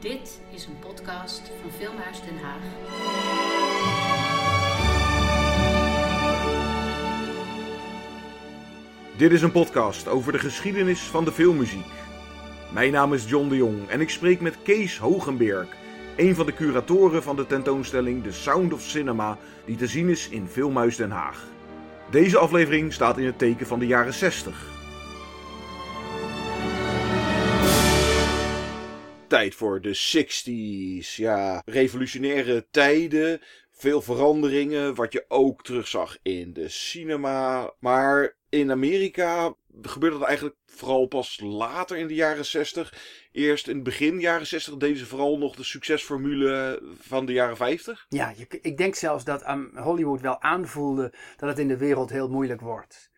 Dit is een podcast van Filmhuis Den Haag. Dit is een podcast over de geschiedenis van de filmmuziek. Mijn naam is John de Jong en ik spreek met Kees Hogenberg, een van de curatoren van de tentoonstelling The Sound of Cinema, die te zien is in Filmhuis Den Haag. Deze aflevering staat in het teken van de jaren 60. Tijd voor de 60s. Ja, revolutionaire tijden. Veel veranderingen, wat je ook terugzag in de cinema. Maar in Amerika gebeurde dat eigenlijk vooral pas later in de jaren 60. Eerst in het begin jaren 60 deden ze vooral nog de succesformule van de jaren 50. Ja, ik denk zelfs dat um, Hollywood wel aanvoelde dat het in de wereld heel moeilijk wordt.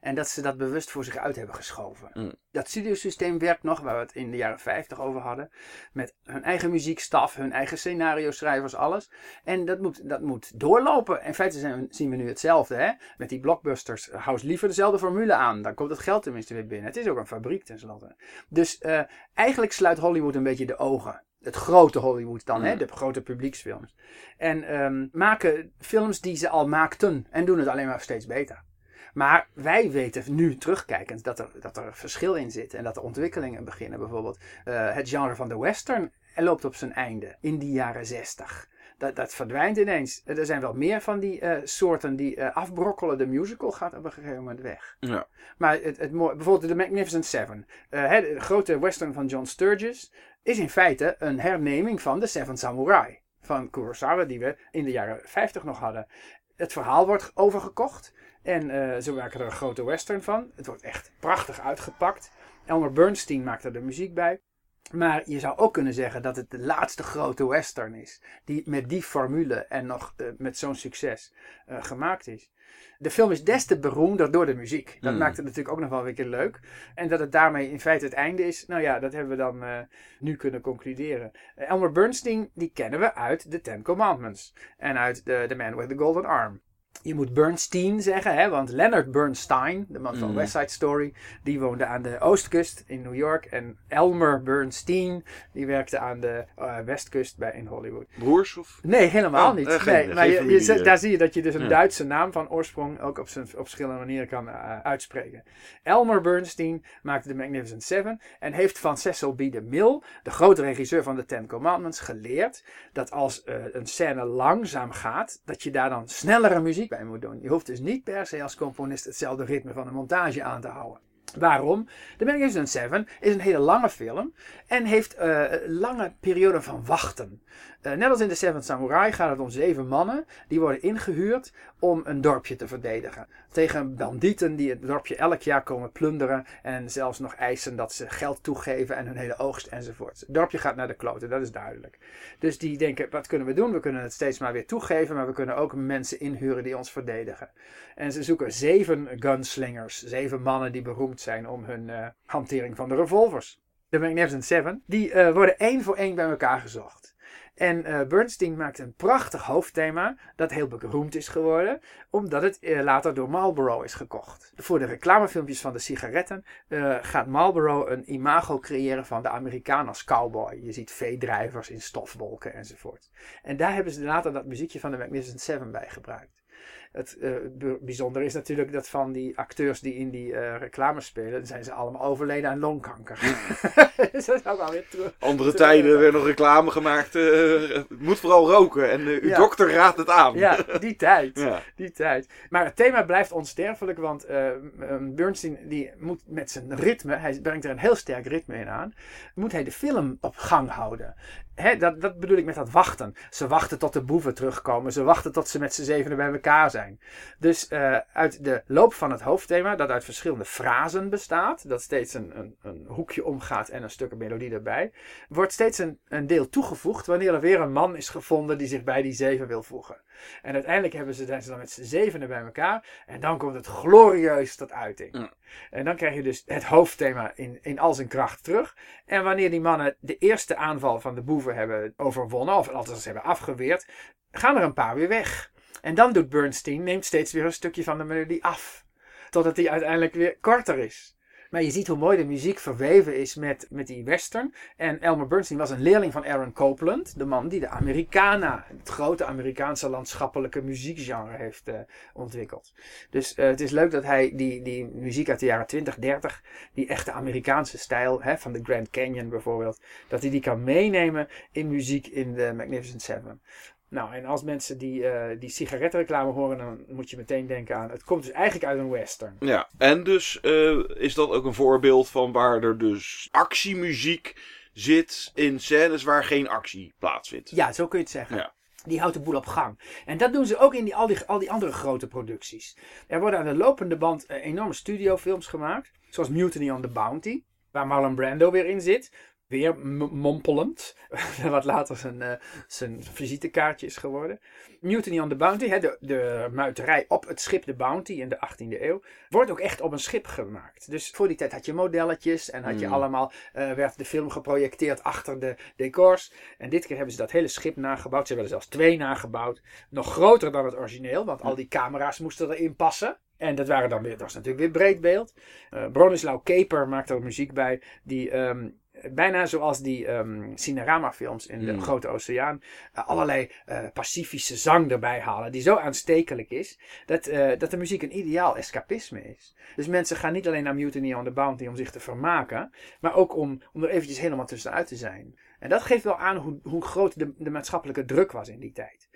En dat ze dat bewust voor zich uit hebben geschoven. Mm. Dat studiosysteem werkt nog, waar we het in de jaren 50 over hadden. Met hun eigen muziekstaf, hun eigen scenario-schrijvers, alles. En dat moet, dat moet doorlopen. In feite zijn, zien we nu hetzelfde. Hè? Met die blockbusters. Hou eens liever dezelfde formule aan. Dan komt het geld tenminste weer binnen. Het is ook een fabriek tenslotte. Dus uh, eigenlijk sluit Hollywood een beetje de ogen het grote Hollywood dan, hè, de grote publieksfilms. En um, maken films die ze al maakten en doen het alleen maar steeds beter. Maar wij weten nu terugkijkend dat er, dat er verschil in zit en dat er ontwikkelingen beginnen. Bijvoorbeeld uh, het genre van de western loopt op zijn einde in die jaren zestig. Dat, dat verdwijnt ineens. Er zijn wel meer van die uh, soorten die uh, afbrokkelen. De musical gaat op een gegeven moment weg. Ja. Maar het, het, bijvoorbeeld de Magnificent Seven. de grote western van John Sturges is in feite een herneming van de Seven Samurai. Van Kurosawa die we in de jaren 50 nog hadden. Het verhaal wordt overgekocht. En uh, ze maken er een grote western van. Het wordt echt prachtig uitgepakt. Elmer Bernstein maakt er de muziek bij. Maar je zou ook kunnen zeggen dat het de laatste grote western is. Die met die formule en nog uh, met zo'n succes uh, gemaakt is. De film is des te beroemder door de muziek. Dat Mm. maakt het natuurlijk ook nog wel weer een keer leuk. En dat het daarmee in feite het einde is. Nou ja, dat hebben we dan uh, nu kunnen concluderen. Elmer Bernstein, die kennen we uit The Ten Commandments. En uit The, the Man with the Golden Arm. Je moet Bernstein zeggen, hè, want Leonard Bernstein, de man van Mm. West Side Story, die woonde aan de oostkust in New York. En Elmer Bernstein, die werkte aan de uh, westkust bij, in Hollywood. Broers of? Nee, helemaal Oh, niet. eh, geen- nee, geen maar je, je, zet- eh. daar zie je dat je dus een Ja. Duitse naam van oorsprong ook op, zijn, op verschillende manieren kan uh, uitspreken. Elmer Bernstein maakte de Magnificent Seven en heeft van Cecil B. DeMille, de grote regisseur van de Ten Commandments, geleerd dat als een scène langzaam gaat, dat je daar dan snellere muziek moet doen. Je hoeft dus niet per se als componist hetzelfde ritme van de montage aan te houden. Waarom? The Magnificent Seven is een hele lange film en heeft uh, lange perioden van wachten. Uh, net als in The Seven Samurai gaat het om zeven mannen die worden ingehuurd om een dorpje te verdedigen. Tegen bandieten die het dorpje elk jaar komen plunderen en zelfs nog eisen dat ze geld toegeven en hun hele oogst enzovoort. Het dorpje gaat naar de kloten, dat is duidelijk. Dus die denken, wat kunnen we doen? We kunnen het steeds maar weer toegeven, maar we kunnen ook mensen inhuren die ons verdedigen. En ze zoeken zeven gunslingers, zeven mannen die beroemd zijn om hun uh, hantering van de revolvers. De Magnificent Seven, die uh, worden één voor één bij elkaar gezocht. En uh, Bernstein maakt een prachtig hoofdthema dat heel beroemd is geworden, omdat het uh, later door Marlboro is gekocht. Voor de reclamefilmpjes van de sigaretten uh, gaat Marlboro een imago creëren van de Amerikaan als cowboy. Je ziet veedrijvers in stofwolken enzovoort. En daar hebben ze later dat muziekje van de Magnificent Seven bij gebruikt. Het uh, bijzondere is natuurlijk dat van die acteurs die in die uh, reclames spelen, zijn ze allemaal overleden aan longkanker. dus dat is ook alweer terug. Andere tijden werd nog reclame gemaakt. Uh, moet vooral roken en uw Ja. dokter raadt het aan. Ja, die tijd. Ja. Die tijd. Maar het thema blijft onsterfelijk, want Bernstein die moet met zijn ritme, hij brengt er een heel sterk ritme in aan, moet hij de film op gang houden. Dat, dat bedoel ik met dat wachten. Ze wachten tot de boeven terugkomen. Ze wachten tot ze met z'n zevenen bij elkaar zijn. Dus uh, uit de loop van het hoofdthema, dat uit verschillende frasen bestaat, dat steeds een, een, een hoekje omgaat en een stuk melodie erbij, wordt steeds een, een deel toegevoegd wanneer er weer een man is gevonden die zich bij die zeven wil voegen. En uiteindelijk hebben ze, zijn ze dan met z'n zevenen bij elkaar en dan komt het glorieus tot uiting. Ja. En dan krijg je dus het hoofdthema in, in al zijn kracht terug. En wanneer die mannen de eerste aanval van de boeven hebben overwonnen, of althans hebben afgeweerd, gaan er een paar weer weg. En dan doet Bernstein, neemt steeds weer een stukje van de melodie af. Totdat die uiteindelijk weer korter is. Maar je ziet hoe mooi de muziek verweven is met, met die western. En Elmer Bernstein was een leerling van Aaron Copland. De man die de Americana, het grote Amerikaanse landschappelijke muziekgenre heeft uh, ontwikkeld. Dus uh, het is leuk dat hij die, die muziek uit de jaren 20, 30, die echte Amerikaanse stijl, hè, van de Grand Canyon bijvoorbeeld, dat hij die kan meenemen in muziek in de Magnificent Seven. Nou, en als mensen die, uh, die sigarettenreclame horen, dan moet je meteen denken aan. Het komt dus eigenlijk uit een western. Ja, en dus uh, is dat ook een voorbeeld van waar er dus actiemuziek zit in scènes waar geen actie plaatsvindt. Ja, zo kun je het zeggen. Ja. Die houdt de boel op gang. En dat doen ze ook in die, al, die, al die andere grote producties. Er worden aan de lopende band uh, enorme studiofilms gemaakt. Zoals Mutiny on the Bounty. Waar Marlon Brando weer in zit weer mompelend. wat later zijn, uh, zijn visitekaartje is geworden. Mutiny on the Bounty, hè, de, de muiterij op het schip de Bounty in de 18e eeuw, wordt ook echt op een schip gemaakt. Dus voor die tijd had je modelletjes en had je Mm. allemaal, uh, werd de film geprojecteerd achter de decors. En dit keer hebben ze dat hele schip nagebouwd. Ze hebben er zelfs twee nagebouwd. Nog groter dan het origineel, want al die camera's moesten erin passen. En dat, waren dan weer, dat was natuurlijk weer breed beeld. Uh, Bronislaw Keper maakt er muziek bij, die um, bijna zoals die um, Cinerama-films in de Mm. Grote Oceaan, uh, allerlei uh, Pacifische zang erbij halen, die zo aanstekelijk is, dat, uh, dat de muziek een ideaal escapisme is. Dus mensen gaan niet alleen naar Mutiny on the Bounty om zich te vermaken, maar ook om, om er eventjes helemaal tussenuit te zijn. En dat geeft wel aan hoe, hoe groot de, de maatschappelijke druk was in die tijd.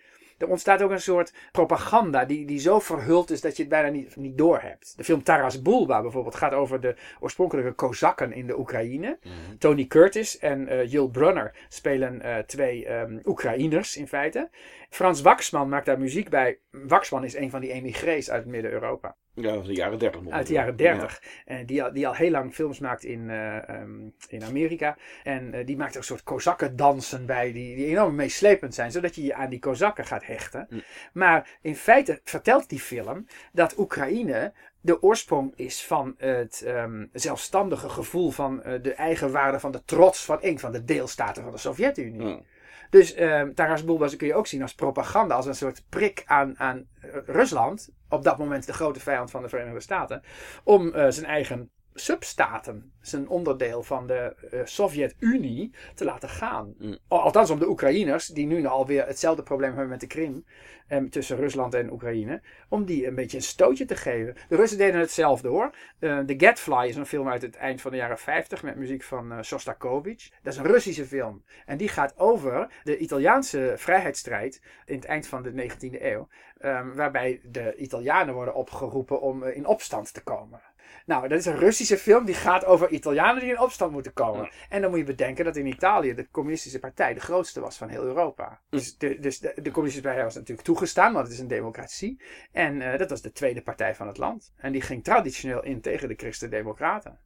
Er ontstaat ook een soort propaganda die, die zo verhuld is dat je het bijna niet, niet doorhebt. De film Taras Bulba bijvoorbeeld gaat over de oorspronkelijke Kozakken in de Oekraïne. Mhm. Tony Curtis en uh, Jill Brunner spelen uh, twee um, Oekraïners in feite. Frans Waxman maakt daar muziek bij. Waxman is een van die emigrees uit Midden-Europa. Ja, uit de jaren 30. Uit de jaren 30. Ja. En die, al, die al heel lang films maakt in, uh, um, in Amerika. En uh, die maakt er een soort kozakkendansen bij. Die, die enorm meeslepend zijn. Zodat je je aan die kozakken gaat hechten. Mm. Maar in feite vertelt die film dat Oekraïne de oorsprong is van het um, zelfstandige gevoel van uh, de eigenwaarde van de trots van een van de deelstaten van de Sovjet-Unie. Mm. Dus um, Taras Bulba kun je ook zien als propaganda, als een soort prik aan, aan uh, Rusland, op dat moment de grote vijand van de Verenigde Staten, om uh, zijn eigen substaten, zijn onderdeel van de uh, Sovjet-Unie, te laten gaan. Mm. Althans om de Oekraïners, die nu alweer hetzelfde probleem hebben met de Krim, um, tussen Rusland en Oekraïne, om die een beetje een stootje te geven. De Russen deden hetzelfde hoor. Uh, The Gadfly is een film uit het eind van de jaren 50 met muziek van uh, Shostakovich. Dat is een Russische film. En die gaat over de Italiaanse vrijheidsstrijd in het eind van de 19e eeuw. Um, waarbij de Italianen worden opgeroepen om in opstand te komen. Nou, dat is een Russische film die gaat over Italianen die in opstand moeten komen. Ja. En dan moet je bedenken dat in Italië de communistische partij de grootste was van heel Europa. Dus de, dus de, de communistische partij was natuurlijk toegestaan, want het is een democratie. En uh, dat was de tweede partij van het land. En die ging traditioneel in tegen de Christen-Democraten.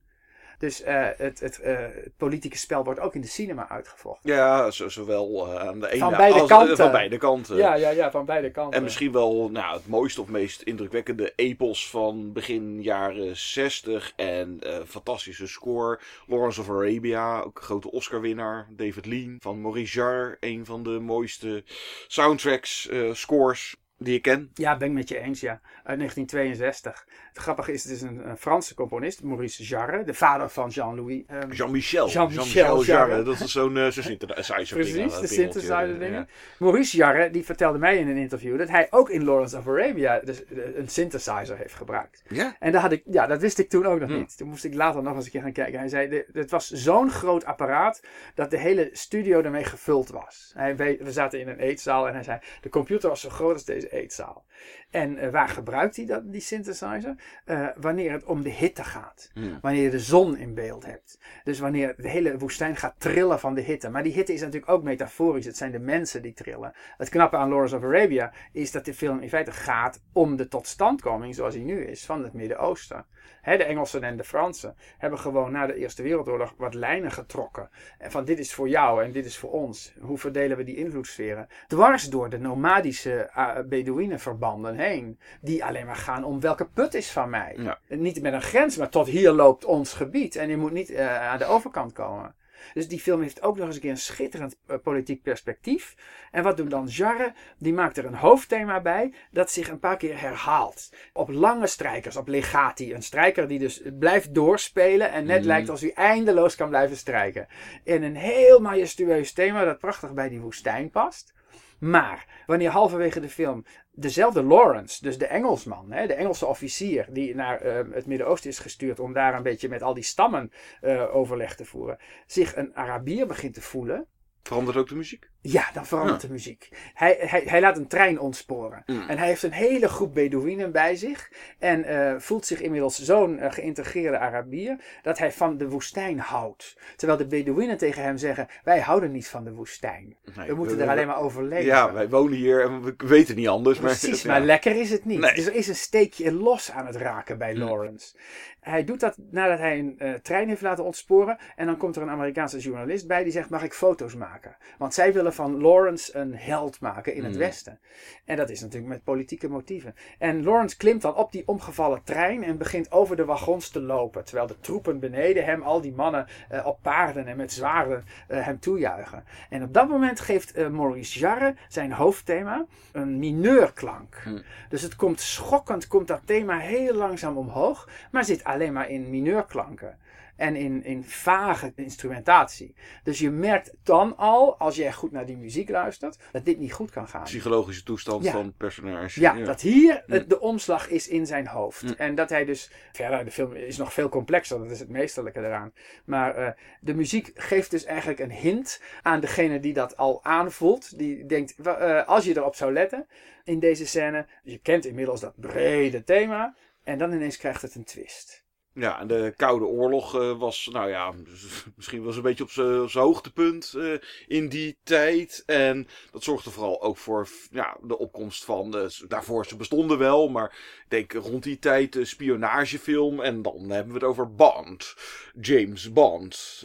Dus uh, het, het, uh, het, politieke spel wordt ook in de cinema uitgevochten. Ja, zo, zowel uh, aan de ene van beide als, kanten. van beide kanten. Ja, ja, ja, van beide kanten. En misschien wel nou, het mooiste of meest indrukwekkende epos van begin jaren 60. En fantastische score. Lawrence of Arabia, ook een grote Oscar-winnaar. David Lean van Maurice Jarre, een van de mooiste soundtracks, scores die ik ken. Ja, ben ik met je eens, ja. Uit 1962. Het grappige is, het is een, een Franse componist, Maurice Jarre, de vader van Jean-Louis. Um, Jean-Michel. Jean-Michel Jarre. Jarre. Dat is zo'n uh, zo synthesizer Precies, ding, de synthesizer dingen. ja. Maurice Jarre, die vertelde mij in een interview dat hij ook in Lawrence of Arabia dus, een synthesizer heeft gebruikt. Ja? En dat, had ik, ja, dat wist ik toen ook nog Hm. niet. Toen moest ik later nog eens een keer gaan kijken. Hij zei, het was zo'n groot apparaat dat de hele studio ermee gevuld was. Hij, we, we zaten in een eetzaal en hij zei, de computer was zo groot als deze eetzaal. En uh, waar gebruikt hij dat, die synthesizer? Uh, wanneer het om de hitte gaat. Wanneer je de zon in beeld hebt. Dus wanneer de hele woestijn gaat trillen van de hitte. Maar die hitte is natuurlijk ook metaforisch. Het zijn de mensen die trillen. Het knappe aan Lawrence of Arabia is dat de film in feite gaat om de totstandkoming zoals hij nu is van het Midden-Oosten. De Engelsen en de Fransen hebben gewoon na de Eerste Wereldoorlog wat lijnen getrokken. En van dit is voor jou en dit is voor ons. Hoe verdelen we die invloedssferen? Dwars door de nomadische uh, Bedouinenverbanden heen. Die alleen maar gaan om welke put is van mij. Ja. Niet met een grens, maar tot hier loopt ons gebied. En je moet niet uh, aan de overkant komen. Dus die film heeft ook nog eens een keer een schitterend eh, politiek perspectief. En wat doet dan Jarre? Die maakt er een hoofdthema bij dat zich een paar keer herhaalt. Op lange strijkers, op legati. Een strijker die dus blijft doorspelen en net Mhm. lijkt alsof hij eindeloos kan blijven strijken. In een heel majestueus thema dat prachtig bij die woestijn past. Maar wanneer halverwege de film dezelfde Lawrence, dus de Engelsman, hè, de Engelse officier die naar eh, het Midden-Oosten is gestuurd om daar een beetje met al die stammen eh, overleg te voeren, zich een Arabier begint te voelen, Verandert ook de muziek? Ja, dan verandert de muziek. Hij, hij, hij laat een trein ontsporen. Mm. En hij heeft een hele groep Bedouinen bij zich. En eh, voelt zich inmiddels zo'n eh, geïntegreerde Arabier. dat hij van de woestijn houdt. Terwijl de Bedouinen tegen hem zeggen: Wij houden niet van de woestijn. Nee, We moeten er alleen maar over leven. Ja, wij wonen hier en we weten niet anders. Precies, maar, maar lekker is het niet. Nee. Dus er is een steekje los aan het raken bij Mm. Lawrence. Hij doet dat nadat hij een eh, trein heeft laten ontsporen. En dan komt er een Amerikaanse journalist bij die zegt: Mag ik foto's maken? Want zij willen van Lawrence een held maken in het Mm. Westen. En dat is natuurlijk met politieke motieven. En Lawrence klimt dan op die omgevallen trein en begint over de wagons te lopen. Terwijl de troepen beneden hem, al die mannen eh, op paarden en met zwaarden, eh, hem toejuichen. En op dat moment geeft eh, Maurice Jarre zijn hoofdthema een mineurklank. Hmm. Dus het komt schokkend, komt dat thema heel langzaam omhoog, maar zit alleen maar in mineurklanken. En in, in vage instrumentatie. Dus je merkt dan al, als jij goed naar die muziek luistert, dat dit niet goed kan gaan. Psychologische toestand Ja. van het personage. Ja, dat hier het, de omslag is in zijn hoofd. En dat hij dus. Verder, de film is nog veel complexer, dat is het meesterlijke eraan. Maar eh, de muziek geeft dus eigenlijk een hint aan degene die dat al aanvoelt. Die denkt, eh, als je erop zou letten in deze scène. Je kent inmiddels dat brede thema. En dan ineens krijgt het een twist. Ja, en de Koude Oorlog eh, was, nou ja, misschien was een beetje op zijn hoogtepunt eh, in die tijd. En dat zorgde vooral ook voor ja, de opkomst van, s- daarvoor ze bestonden wel, maar ik denk rond die tijd de spionagefilm. En dan hebben we het over Bond, James Bond.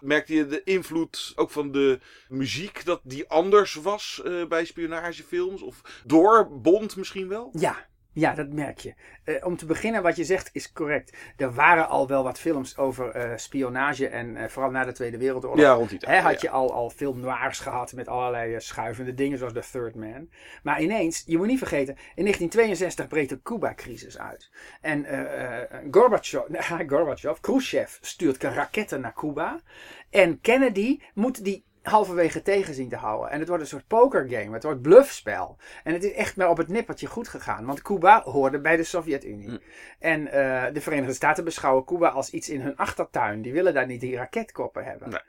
Merkte je de invloed ook van de muziek, dat die anders was bij spionagefilms? Of door Bond misschien wel? Ja, ja, dat merk je. Eh, om te beginnen, wat je zegt is correct. Er waren al wel wat films over eh, spionage en eh, vooral na de Tweede Wereldoorlog. Ja, rond die Hè, tijd. had ja. je al, al film noirs gehad met allerlei schuivende dingen zoals The Third Man. Maar ineens, je moet niet vergeten, in 1962 breekt de Cuba-crisis uit. En Gorbachev, nee, Gorbachev, Khrushchev stuurt raketten naar Cuba. En Kennedy moet die halverwege tegen zien te houden. En het wordt een soort pokergame. Het wordt bluffspel. En het is echt maar op het nippertje goed gegaan. Want Cuba hoorde bij de Sovjet-Unie. Hm. En eh, de Verenigde Staten beschouwen Cuba als iets in hun achtertuin. Die willen daar niet die raketkoppen hebben. Nee.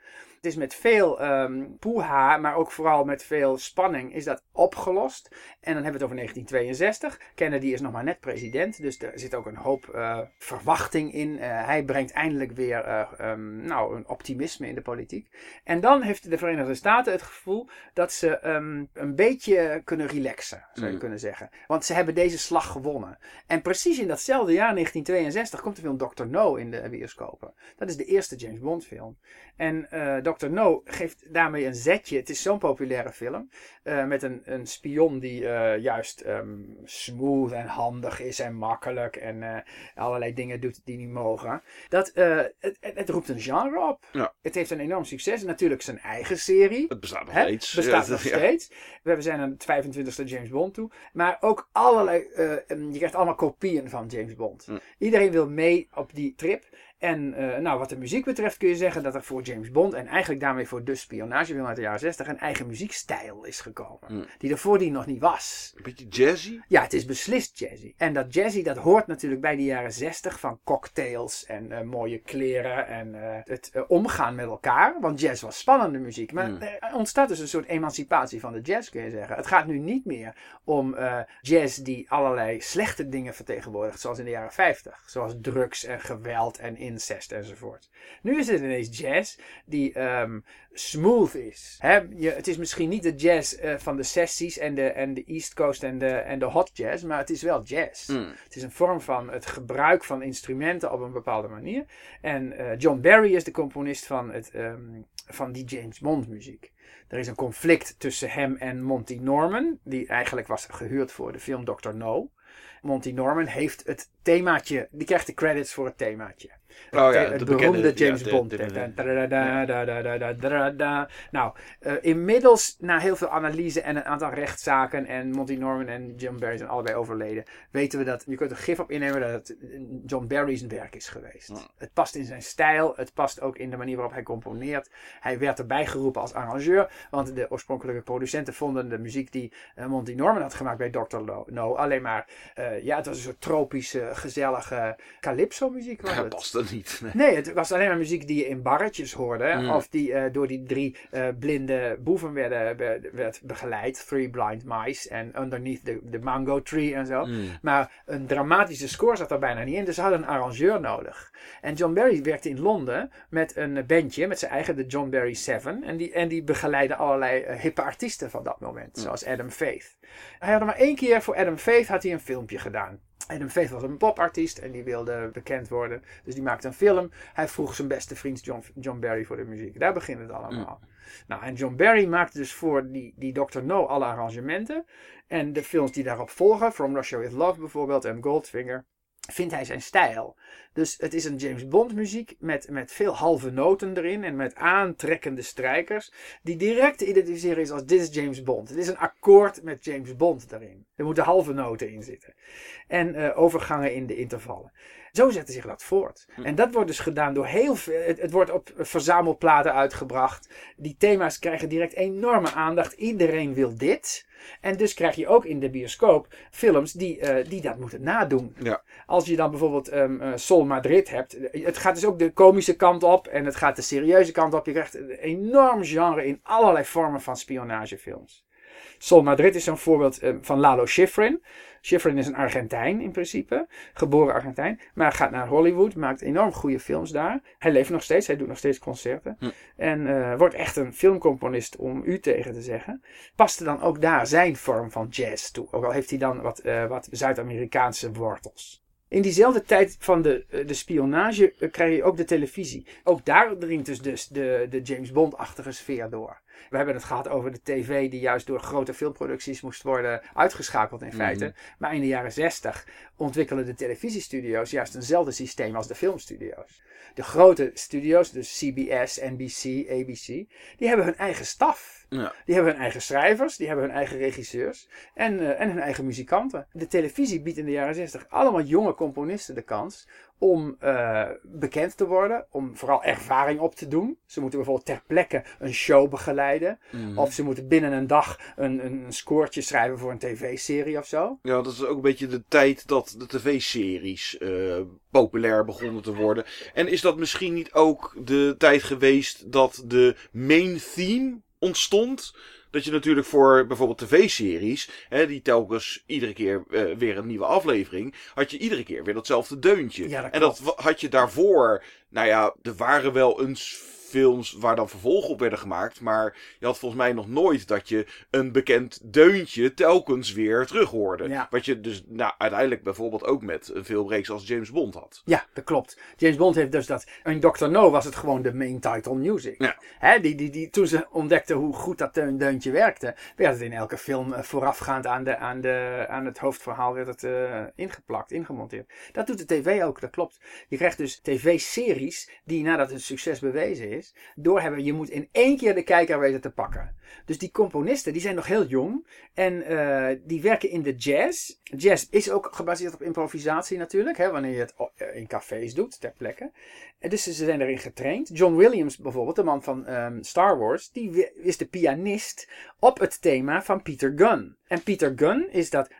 Het is met veel ehm poeha, maar ook vooral met veel spanning, is dat opgelost. En dan hebben we het over 1962. Kennedy is nog maar net president, dus er zit ook een hoop eh, verwachting in. Eh, hij brengt eindelijk weer eh, ehm, nou, een optimisme in de politiek. En dan heeft de Verenigde Staten het gevoel dat ze ehm, een beetje kunnen relaxen, zou je Mm. kunnen zeggen. Want ze hebben deze slag gewonnen. En precies in datzelfde jaar, 1962, komt de film Dr. No in de bioscopen. Dat is de eerste James Bond film. En eh Dr. No geeft daarmee een zetje. Het is zo'n populaire film. eh, met een, een spion die eh, juist ehm, smooth en handig is en makkelijk. En allerlei dingen doet die niet mogen. Dat, het, het, het roept een genre op. Ja. Het heeft een enorm succes. Natuurlijk zijn eigen serie. Het bestaat nog steeds. Bestaat Ja, nog ja. steeds. We zijn aan het 25e James Bond toe. Maar ook allerlei. eh, em, je krijgt allemaal kopieën van James Bond. Hm. Iedereen wil mee op die trip. En eh, nou, wat de muziek betreft kun je zeggen dat er voor James Bond en eigenlijk daarmee voor de spionagefilm uit de jaren 60 een eigen muziekstijl is gekomen. Hm. Die er voordien nog niet was. Een beetje jazzy. Ja, het is beslist jazzy. En dat jazzy, dat hoort natuurlijk bij de jaren 60 van cocktails en eh, mooie kleren en eh, het omgaan met elkaar. Want jazz was spannende muziek. Maar Mm. er ontstaat dus een soort emancipatie van de jazz, kun je zeggen. Het gaat nu niet meer om jazz die allerlei slechte dingen vertegenwoordigt, zoals in de jaren 50. Zoals drugs en geweld en incest enzovoort. Nu is het ineens jazz die ehm, smooth is. Je, het is misschien niet de jazz eh, van de sessies en de, en de East Coast en de, en de hot jazz, maar het is wel jazz. Mm. Het is een vorm van het gebruik van instrumenten op een bepaalde manier. En eh, John Barry is de componist van, het, ehm, van die James Bond muziek. Er is een conflict tussen hem en Monty Norman, die eigenlijk was gehuurd voor de film Dr. No. Monty Norman heeft het themaatje, die krijgt de credits voor het themaatje. Oh het beroemde James Bond. Nou, inmiddels na heel veel analyse en een aantal rechtszaken en Monty Norman en John Barry zijn allebei overleden, weten we dat, je kunt er gif op innemen dat het eh, John Barry's werk is geweest. Het past in zijn stijl, het past ook in de manier waarop hij componeert. Hij werd erbij geroepen als arrangeur, want de oorspronkelijke producenten vonden de muziek die eh, Monty Norman had gemaakt bij Dr. No alleen maar, eh, ja, het was een soort tropische, gezellige calypso muziek. Het het. past niet. Nee. Nee, het was alleen maar muziek die je in barretjes hoorde. Mm. Of die eh, door die drie eh, blinde boeven werden, be- werd begeleid. Three Blind Mice en Underneath the, the Mango Tree en zo. Mm. Maar een dramatische score zat er bijna niet in. Dus ze hadden een arrangeur nodig. En John Barry werkte in Londen met een bandje, met zijn eigen, de John Barry Seven. En die, en die begeleidde allerlei eh, hippe artiesten van dat moment. Zoals Adam Faith. Hij had er maar één keer voor Adam Faith had hij een filmpje gedaan. Adam Faith was een popartiest en die wilde bekend worden. Dus die maakte een film. Hij vroeg zijn beste vriend John, John Barry voor de muziek. Daar begint het allemaal. Nou, en John Barry maakte dus voor die, die Dr. No alle arrangementen. En de films die daarop volgen, From Russia With Love bijvoorbeeld en Goldfinger, vindt hij zijn stijl. Dus het is een James Bond muziek met, met veel halve noten erin en met aantrekkende strijkers. Die direct te identificeren is als dit is James Bond. Het is een akkoord met James Bond erin. Er moeten halve noten in zitten. En eh, overgangen in de intervallen. Zo zette zich dat voort. En dat wordt dus gedaan door heel veel. Het, het wordt op verzamelplaten uitgebracht. Die thema's krijgen direct enorme aandacht. Iedereen wil dit. En dus krijg je ook in de bioscoop films die, eh, die dat moeten nadoen. Ja. Als je dan bijvoorbeeld ehm eh, Sol Madrid hebt. Het gaat dus ook de komische kant op. En het gaat de serieuze kant op. Je krijgt een enorm genre in allerlei vormen van spionagefilms. Sol Madrid is zo'n voorbeeld eh, van Lalo Schifrin. Schifrin is een Argentijn in principe, geboren Argentijn, maar gaat naar Hollywood, maakt enorm goede films daar. Hij leeft nog steeds, hij doet nog steeds concerten. Hm. En eh, wordt echt een filmcomponist, om u tegen te zeggen. Paste dan ook daar zijn vorm van jazz toe, ook al heeft hij dan wat, eh, wat Zuid-Amerikaanse wortels. In diezelfde tijd van de, de spionage krijg je ook de televisie. Ook daar dringt dus, dus de, de James Bond-achtige sfeer door. We hebben het gehad over de tv die juist door grote filmproducties moest worden uitgeschakeld in feite. Mhm. Maar in de jaren 60 ontwikkelen de televisiestudio's juist eenzelfde systeem als de filmstudio's. De grote studio's, dus CBS, NBC, ABC, die hebben hun eigen staf. Ja. Die hebben hun eigen schrijvers, die hebben hun eigen regisseurs en, eh, en hun eigen muzikanten. De televisie biedt in de jaren 60 allemaal jonge componisten de kans om eh, bekend te worden, om vooral ervaring op te doen. Ze moeten bijvoorbeeld ter plekke een show begeleiden. Mhm. Of ze moeten binnen een dag een, een scoortje schrijven voor een tv-serie of zo. Ja, dat is ook een beetje de tijd dat de tv-series eh, populair begonnen te worden. En is dat misschien niet ook de tijd geweest dat de main theme ontstond? Dat je natuurlijk voor bijvoorbeeld tv-series, die telkens iedere keer eh, weer een nieuwe aflevering, had je iedere keer weer datzelfde deuntje. Ja, dat en dat had je daarvoor, nou ja, er waren wel eens films waar dan vervolgen op werden gemaakt, maar je had volgens mij nog nooit dat je een bekend deuntje telkens weer terug hoorde. Ja. Wat je dus nou, uiteindelijk bijvoorbeeld ook met een filmreeks als James Bond had. Ja, dat klopt. James Bond heeft dus dat. In Dr. No was het gewoon de main title music. Ja. Hè, die, die, die, toen ze ontdekten hoe goed dat deun- deuntje werkte, werd het in elke film eh, voorafgaand aan, de, aan, de, aan het hoofdverhaal werd het eh, ingeplakt, ingemonteerd. Dat doet de tv ook, dat klopt. Je krijgt dus tv-series die nadat het succes bewezen is, door doorhebben. Je moet in één keer de kijker weten te pakken. Dus die componisten, die zijn nog heel jong. En die werken in de jazz. Jazz is ook gebaseerd op improvisatie natuurlijk. Hè, wanneer je het in cafés doet, ter plekke. En dus ze zijn erin getraind. John Williams bijvoorbeeld, de man van Star Wars. Die is de pianist op het thema van Peter Gunn. En Peter Gunn is dat.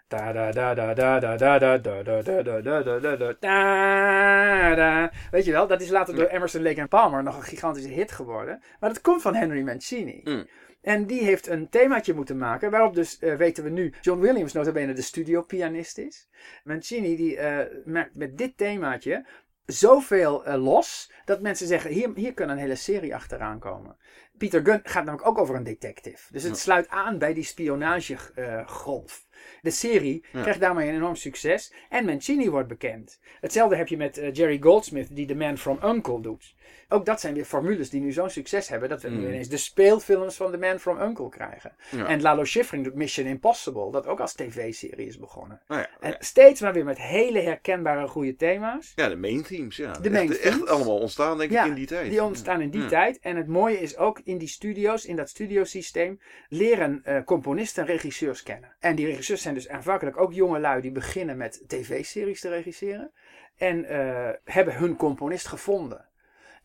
Weet je wel, dat is later door Emerson, Lake en Palmer nog een gigantische hit geworden. Maar dat komt van Henry Mancini. Mm. En die heeft een themaatje moeten maken, waarop dus, eh, weten we nu, John Williams notabene de studiopianist is. Mancini die eh, maakt met dit themaatje zoveel eh, los, dat mensen zeggen, hier, hier kan een hele serie achteraan komen. Peter Gunn gaat namelijk ook over een detective. Dus het sluit aan bij die spionagegolf. De serie Ja. krijgt daarmee een enorm succes. En Mancini wordt bekend. Hetzelfde heb je met eh, Jerry Goldsmith, die The Man from Uncle doet. Ook dat zijn weer formules die nu zo'n succes hebben. Dat we nu Mm. ineens de speelfilms van The Man from Uncle krijgen. Ja. En Lalo Schifrin doet Mission Impossible. Dat ook als tv-serie is begonnen. Nou ja, En steeds maar weer met hele herkenbare goede thema's. ja, de main themes, ja. De main echt, themes. echt allemaal ontstaan, denk ik, in die tijd. die ontstaan in die tijd. En het mooie is ook in die studio's, in dat studiosysteem, leren eh, componisten en regisseurs kennen. En die regisseurs zijn dus aanvankelijk ook jonge lui die beginnen met tv-series te regisseren. En eh, hebben hun componist gevonden.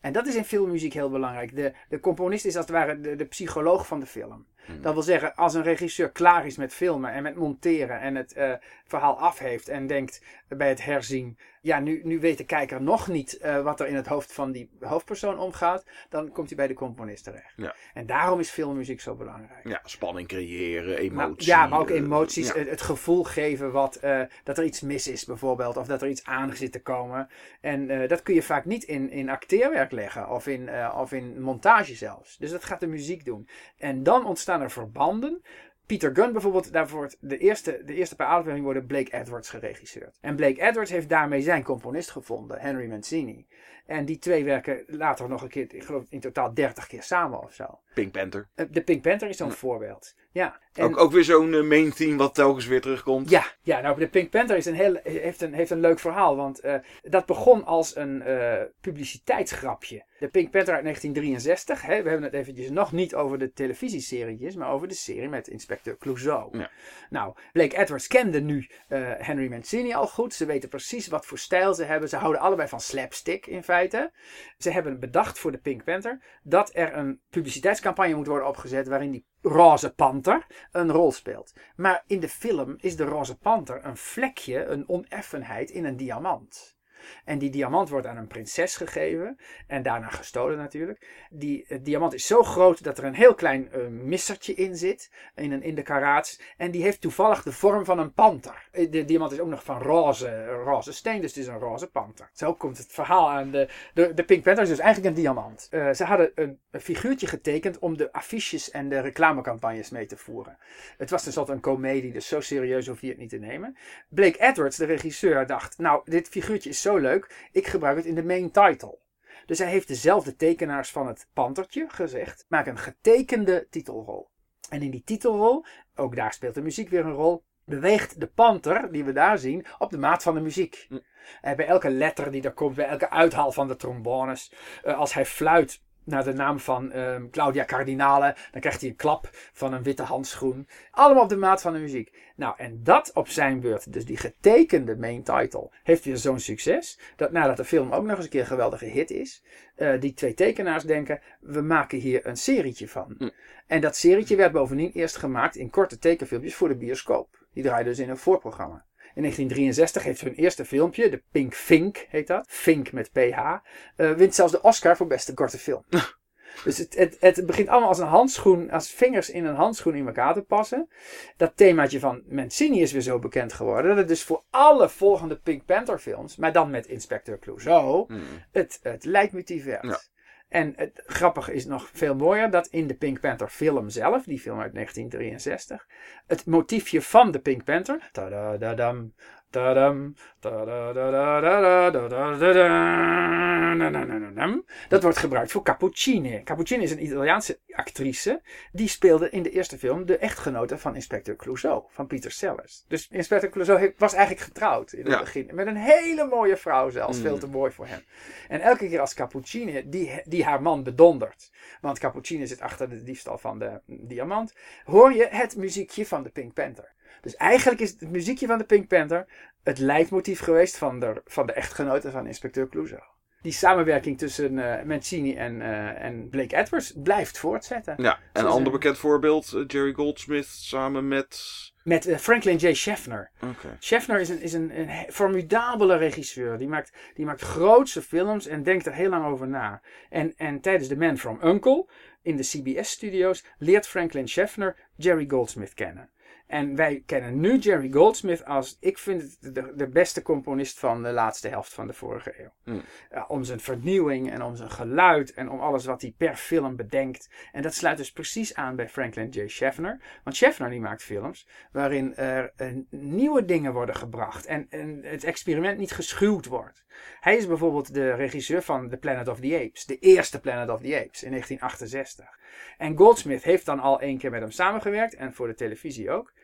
En dat is in filmmuziek heel belangrijk. De, de componist is als het ware de, de psycholoog van de film. Hmm. Dat wil zeggen, als een regisseur klaar is met filmen en met monteren en het eh, verhaal af heeft en denkt bij het herzien, ja, nu, nu weet de kijker nog niet eh, wat er in het hoofd van die hoofdpersoon omgaat, dan komt hij bij de componist terecht. Ja. En daarom is filmmuziek zo belangrijk. Ja, spanning creëren, Maar- emotie. ja, maar ook eh, emoties. ja. Het, gevoel geven wat, eh, dat er iets mis is, bijvoorbeeld. Of dat er iets aan zit te komen. En eh, dat kun je vaak niet in, in acteerwerk leggen. Of in, eh, of in montage zelfs. Dus dat gaat de muziek doen. En dan ontstaan er verbanden. Peter Gunn bijvoorbeeld, daarvoor de eerste, de eerste paar afleveringen worden Blake Edwards geregisseerd. En Blake Edwards heeft daarmee zijn componist gevonden, Henry Mancini. En die twee werken later nog een keer, ik geloof in totaal 30 keer samen of zo. Pink Panther. Eh, De Pink Panther is zo'n voorbeeld. Ja. En- Ook, ook weer zo'n eh, main theme wat telkens weer terugkomt. ja, ja, nou de Pink Panther is een heel, heeft, een, heeft een leuk verhaal. Want eh, dat begon als een eh, publiciteitsgrapje. De Pink Panther uit 1963. Hè, we hebben het eventjes nog niet over de televisieserietjes. Maar over de serie met Inspecteur Clouseau. Ja. Nou, Blake Edwards kende nu Henry Mancini al goed. Ze weten precies wat voor stijl ze hebben. Ze houden allebei van slapstick in feite. Ze hebben bedacht voor de Pink Panther dat er een publiciteitscampagne moet worden opgezet waarin die roze panter een rol speelt. Maar in de film is de roze panter een vlekje, een oneffenheid in een diamant. En die diamant wordt aan een prinses gegeven. En daarna gestolen natuurlijk. Die het diamant is zo groot dat er een heel klein eh, missertje in zit. In, een, in de karaats. En die heeft toevallig de vorm van een panter. Eh, De diamant is ook nog van roze, roze steen. Dus het is een roze panter. Zo komt het verhaal aan. De, de, de Pink Panther is dus eigenlijk een diamant. Eh, ze hadden een, figuurtje getekend om de affiches en de reclamecampagnes mee te voeren. Het was tenslotte een komedie, dus zo serieus hoef je het niet te nemen. Blake Edwards, de regisseur, dacht: Nou, dit figuurtje is zo leuk, ik gebruik het in de main title. Dus hij heeft dezelfde tekenaars van het pantertje gezegd: maak een getekende titelrol. En in die titelrol, ook daar speelt de muziek weer een rol, beweegt de panter die we daar zien op de maat van de muziek. Hm. En bij elke letter die er komt, bij elke uithaal van de trombones, eh, als hij fluit naar de naam van ehm, Claudia Cardinale, dan krijgt hij een klap van een witte handschoen. Allemaal op de maat van de muziek. Nou, en dat op zijn beurt, dus die getekende main title, heeft weer zo'n succes. Dat nadat de film ook nog eens een keer een geweldige hit is, eh, die twee tekenaars denken, we maken hier een serietje van. Hm. En dat serietje werd bovendien eerst gemaakt in korte tekenfilmpjes voor de bioscoop. Die draaiden dus in een voorprogramma. In 1963 heeft hun eerste filmpje, de Pink Fink heet dat, Fink met PH, eh, wint zelfs de Oscar voor beste korte film. Dus het, het, het begint allemaal als een handschoen, als vingers in een handschoen in elkaar te passen. Dat themaatje van Mancini is weer zo bekend geworden. Dat het dus voor alle volgende Pink Panther films, maar dan met Inspector Clouseau, Hmm. het, het leidmotief werd. Ja. En het grappige is nog veel mooier dat in de Pink Panther film zelf, die film uit 1963, het motiefje van de Pink Panther, dat wordt gebruikt voor Cappuccine. Cappuccine is een Italiaanse actrice, die speelde in de eerste film de echtgenote van Inspector Clouseau, van Peter Sellers. Dus Inspector Clouseau was eigenlijk getrouwd in het begin, met een hele mooie vrouw zelfs, veel te mooi voor hem. En elke keer als Cappuccine die, die haar man bedondert, want Cappuccine zit achter de diefstal van de diamant, hoor je het muziekje van de Pink Panther. Dus eigenlijk is het muziekje van de Pink Panther het leidmotief geweest van de, van de echtgenote van inspecteur Clouseau. Die samenwerking tussen eh, Mancini en, eh, en Blake Edwards blijft voortzetten. Ja, en een ander bekend voorbeeld, eh, Jerry Goldsmith samen met... Met Franklin J. Schaffner. Oké. Schaffner is een, is een, een formidabele regisseur. Die maakt, die maakt grootse films en denkt er heel lang over na. En, en tijdens The Man from Uncle in de CBS-studio's leert Franklin Schaffner Jerry Goldsmith kennen. En wij kennen nu Jerry Goldsmith als, ik vind het de, de beste componist van de laatste helft van de vorige eeuw. Hmm. Ja, om zijn vernieuwing en om zijn geluid en om alles wat hij per film bedenkt. En dat sluit dus precies aan bij Franklin J. Schaffner. Want Schaffner die maakt films waarin er eh, nieuwe dingen worden gebracht en, en het experiment niet geschuwd wordt. Hij is bijvoorbeeld de regisseur van The Planet of the Apes, de eerste Planet of the Apes in 1968. En Goldsmith heeft dan al één keer met hem samengewerkt en voor de televisie ook.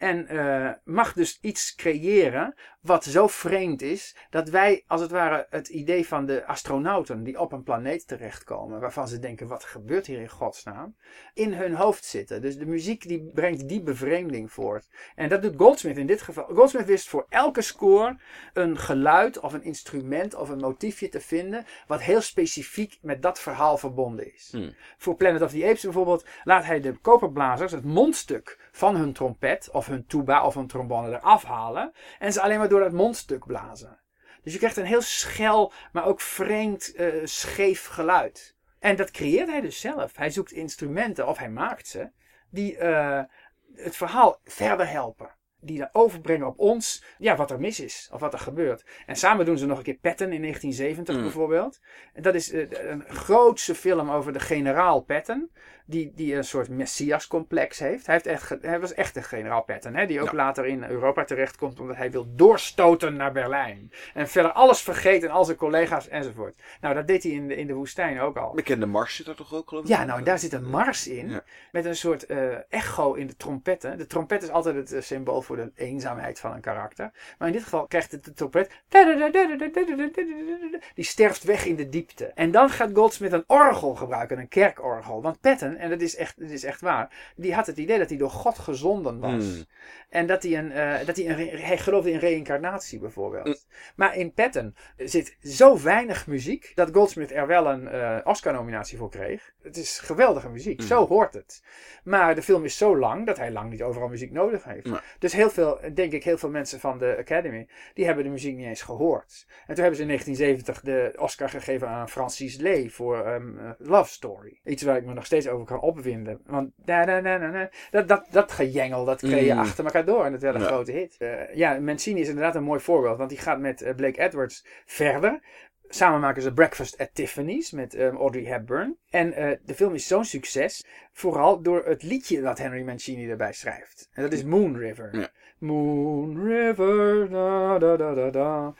En eh, mag dus iets creëren wat zo vreemd is dat wij als het ware het idee van de astronauten die op een planeet terechtkomen, waarvan ze denken wat gebeurt hier in godsnaam, in hun hoofd zitten. Dus de muziek die brengt die bevreemding voort. En dat doet Goldsmith in dit geval. Goldsmith wist voor elke score een geluid of een instrument of een motiefje te vinden wat heel specifiek met dat verhaal verbonden is. Hmm. Voor Planet of the Apes bijvoorbeeld laat hij de koperblazers het mondstuk van hun trompet of hun tuba of hun trombone eraf halen en ze alleen maar door dat mondstuk blazen. Dus je krijgt een heel schel, maar ook vreemd, eh, scheef geluid. En dat creëert hij dus zelf. Hij zoekt instrumenten, of hij maakt ze, die eh, het verhaal verder helpen. Die dan overbrengen op ons, ja, wat er mis is, of wat er gebeurt. En samen doen ze nog een keer Patton in 1970 Mm. bijvoorbeeld. En dat is eh, een grootse film over de generaal Patton. Die, die een soort messias-complex heeft. Hij, heeft echt, hij was echt een generaal Patton. Hè, die ook Ja. later in Europa terechtkomt. Omdat hij wil doorstoten naar Berlijn. En verder alles vergeten. Al zijn collega's enzovoort. Nou, dat deed hij in de, in de woestijn ook al. Bekende Mars zit er toch ook geloof ik? Ja, nou, en daar zit een mars in. Ja. Met een soort eh, echo in de trompetten. De trompet is altijd het eh, symbool voor de eenzaamheid van een karakter. Maar in dit geval krijgt het de trompet. Die sterft weg in de diepte. En dan gaat Goldsmith een orgel gebruiken, een kerkorgel. Want Patton, en dat is echt, dat is echt waar, die had het idee dat hij door God gezonden was. Hmm. En dat hij, een, eh, dat hij, een hij geloofde in reïncarnatie bijvoorbeeld. Mm. Maar in Patton zit zo weinig muziek dat Goldsmith er wel een eh, Oscar-nominatie voor kreeg. Het is geweldige muziek, Mm. zo hoort het. Maar de film is zo lang dat hij lang niet overal muziek nodig heeft. Nee. Dus heel veel, denk ik, heel veel mensen van de Academy, die hebben de muziek niet eens gehoord. En toen hebben ze in 1970 de Oscar gegeven aan Francis Lee voor ehm, eh, Love Story. Iets waar ik me nog steeds over kan opwinden. Want da, da, da, da, da, dat, dat, dat gejengel, dat kreeg je Mm. achter elkaar door. En dat werd een Ja. grote hit. Eh, ja, Mancini is inderdaad een mooi voorbeeld. Want die gaat met eh, Blake Edwards verder. Samen maken ze Breakfast at Tiffany's met ehm, Audrey Hepburn. En eh, de film is zo'n succes. Vooral door het liedje dat Henry Mancini erbij schrijft. En dat is Moon River. Ja. Moon River, da da da da da.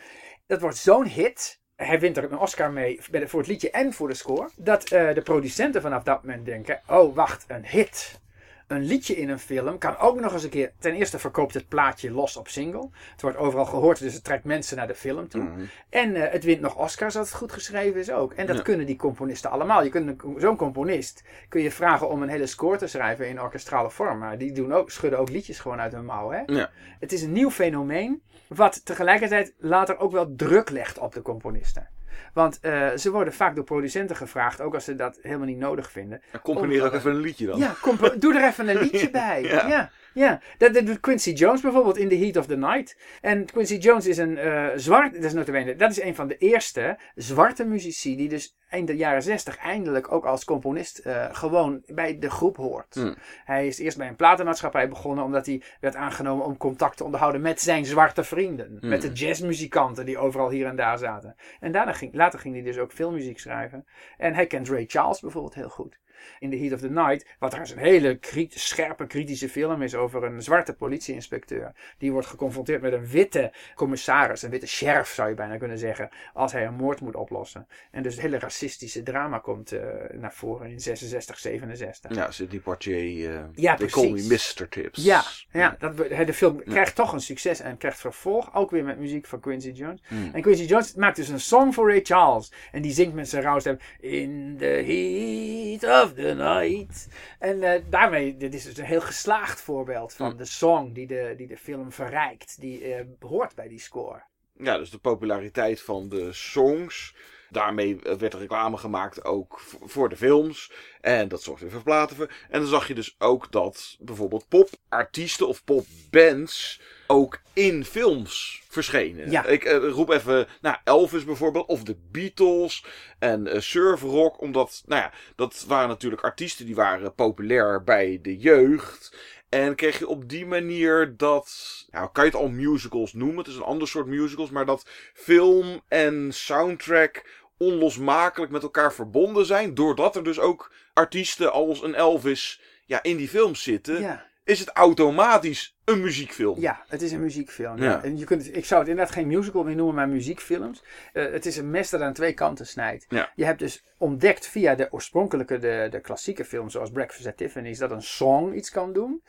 Dat wordt zo'n hit. Hij wint er een Oscar mee voor het liedje en voor de score. Dat eh, de producenten vanaf dat moment denken: oh, wacht, een hit. Een liedje in een film kan ook nog eens een keer. Ten eerste verkoopt het plaatje los op single. Het wordt overal gehoord, dus het trekt mensen naar de film toe. Mhm. En eh, het wint nog Oscars als het goed geschreven is ook. En dat Ja. kunnen die componisten allemaal. Je kunt zo'n componist kun je vragen om een hele score te schrijven in orkestrale vorm. Maar die doen ook, schudden ook liedjes gewoon uit hun mouw. Hè? Ja. Het is een nieuw fenomeen. Wat tegelijkertijd later ook wel druk legt op de componisten. Want eh, ze worden vaak door producenten gevraagd, ook als ze dat helemaal niet nodig vinden. Dan componeer ook even een liedje dan. Ja, doe er even een liedje bij. Ja. Ja, ja. Dat, doet Quincy Jones bijvoorbeeld in The Heat of the Night. En Quincy Jones is een eh, zwart, dat is, notabene, dat is een van de eerste zwarte muzici die dus eind de jaren 60 eindelijk ook als componist eh, gewoon bij de groep hoort. Hmm. Hij is eerst bij een platenmaatschappij begonnen omdat hij werd aangenomen om contact te onderhouden met zijn zwarte vrienden. Hmm. Met de jazzmuzikanten die overal hier en daar zaten. En daarna later ging hij dus ook filmmuziek schrijven. En hij kent Ray Charles bijvoorbeeld heel goed. In The Heat of the Night, wat trouwens een hele scherpe, kritische film is over een zwarte politieinspecteur. Die wordt geconfronteerd met een witte commissaris, een witte sheriff zou je bijna kunnen zeggen, als hij een moord moet oplossen. En dus het hele racistische drama komt eh, naar voren in 66, 67. Ja, Sidney Poitier. eh Ja, They call me. Mr. Tips. Ja, ja dat, de film krijgt toch een succes en krijgt vervolg. Ook weer met muziek van Quincy Jones. Hmm. En Quincy Jones maakt dus een song voor Ray Charles. En die zingt met zijn rauwe stem. In the heat of the night. En eh, daarmee, dit is dus een heel geslaagd voorbeeld van Hmm. de song die de, die de film verrijkt. Die eh, hoort bij die score. Ja, dus de populariteit van de songs. Daarmee eh, werd er reclame gemaakt ook voor de films. En dat zorgde weer voor platen. En dan zag je dus ook dat bijvoorbeeld popartiesten of popbands ook in films verschenen. Ja. Ik eh, roep even, nou, Elvis bijvoorbeeld, of de Beatles en eh surf rock, omdat, nou ja, dat waren natuurlijk artiesten die waren populair bij de jeugd. En kreeg je op die manier dat, nou kan je het al musicals noemen, het is een ander soort musicals, maar dat film en soundtrack onlosmakelijk met elkaar verbonden zijn, doordat er dus ook artiesten als een Elvis ja, in die films zitten, Ja. is het automatisch een muziekfilm. Ja, het is een muziekfilm. Ja. Ja. En je kunt, ik zou het inderdaad geen musical meer noemen, maar muziekfilms. Eh, het is een mes dat aan twee kanten snijdt. Ja. Je hebt dus ontdekt via de oorspronkelijke, de, de klassieke films zoals Breakfast at Tiffany's, dat een song iets kan doen.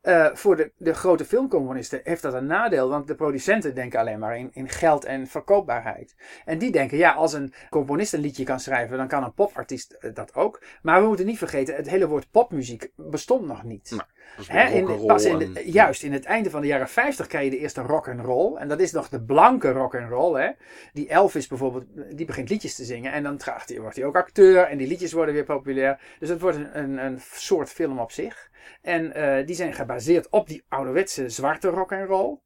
Eh, voor de, de grote filmcomponisten heeft dat een nadeel, want de producenten denken alleen maar in, in geld en verkoopbaarheid. En die denken, ja, als een componist een liedje kan schrijven, dan kan een popartiest eh, dat ook. Maar we moeten niet vergeten, het hele woord popmuziek bestond nog niet. Nou, Dat is Hè, in de- pas in de- en- in het einde van de jaren 50 krijg je de eerste rock and roll. En dat is nog de blanke rock and roll. Hè? Die Elvis bijvoorbeeld, die begint liedjes te zingen. En dan hij, wordt hij ook acteur. En die liedjes worden weer populair. Dus het wordt een, een, een soort film op zich. En eh, die zijn gebaseerd op die ouderwetse zwarte rock and roll.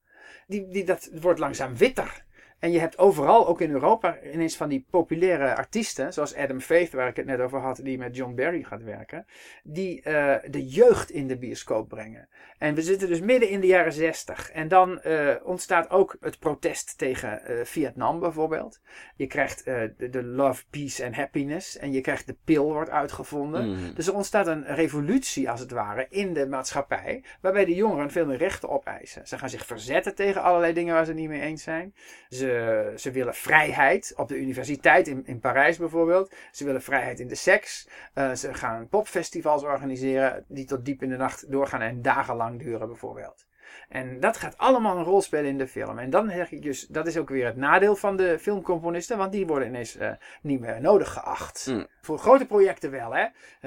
Die, die, dat wordt langzaam witter. En je hebt overal, ook in Europa, ineens van die populaire artiesten, zoals Adam Faith, waar ik het net over had, die met John Barry gaat werken, die eh, de jeugd in de bioscoop brengen. En we zitten dus midden in de jaren zestig. En dan eh, ontstaat ook het protest tegen eh, Vietnam bijvoorbeeld. Je krijgt de, de love, peace en happiness. En je krijgt de pil wordt uitgevonden. Mm. Dus er ontstaat een revolutie als het ware in de maatschappij. Waarbij de jongeren veel meer rechten opeisen. Ze gaan zich verzetten tegen allerlei dingen waar ze niet mee eens zijn. Ze, ze willen vrijheid op de universiteit in, in Parijs bijvoorbeeld. Ze willen vrijheid in de seks. Eh, ze gaan popfestivals organiseren die tot diep in de nacht doorgaan en dagenlang duren bijvoorbeeld. En dat gaat allemaal een rol spelen in de film. En dan zeg ik dus, dat is ook weer het nadeel van de filmcomponisten, want die worden ineens eh, niet meer nodig geacht. Mm. Voor grote projecten wel, hè.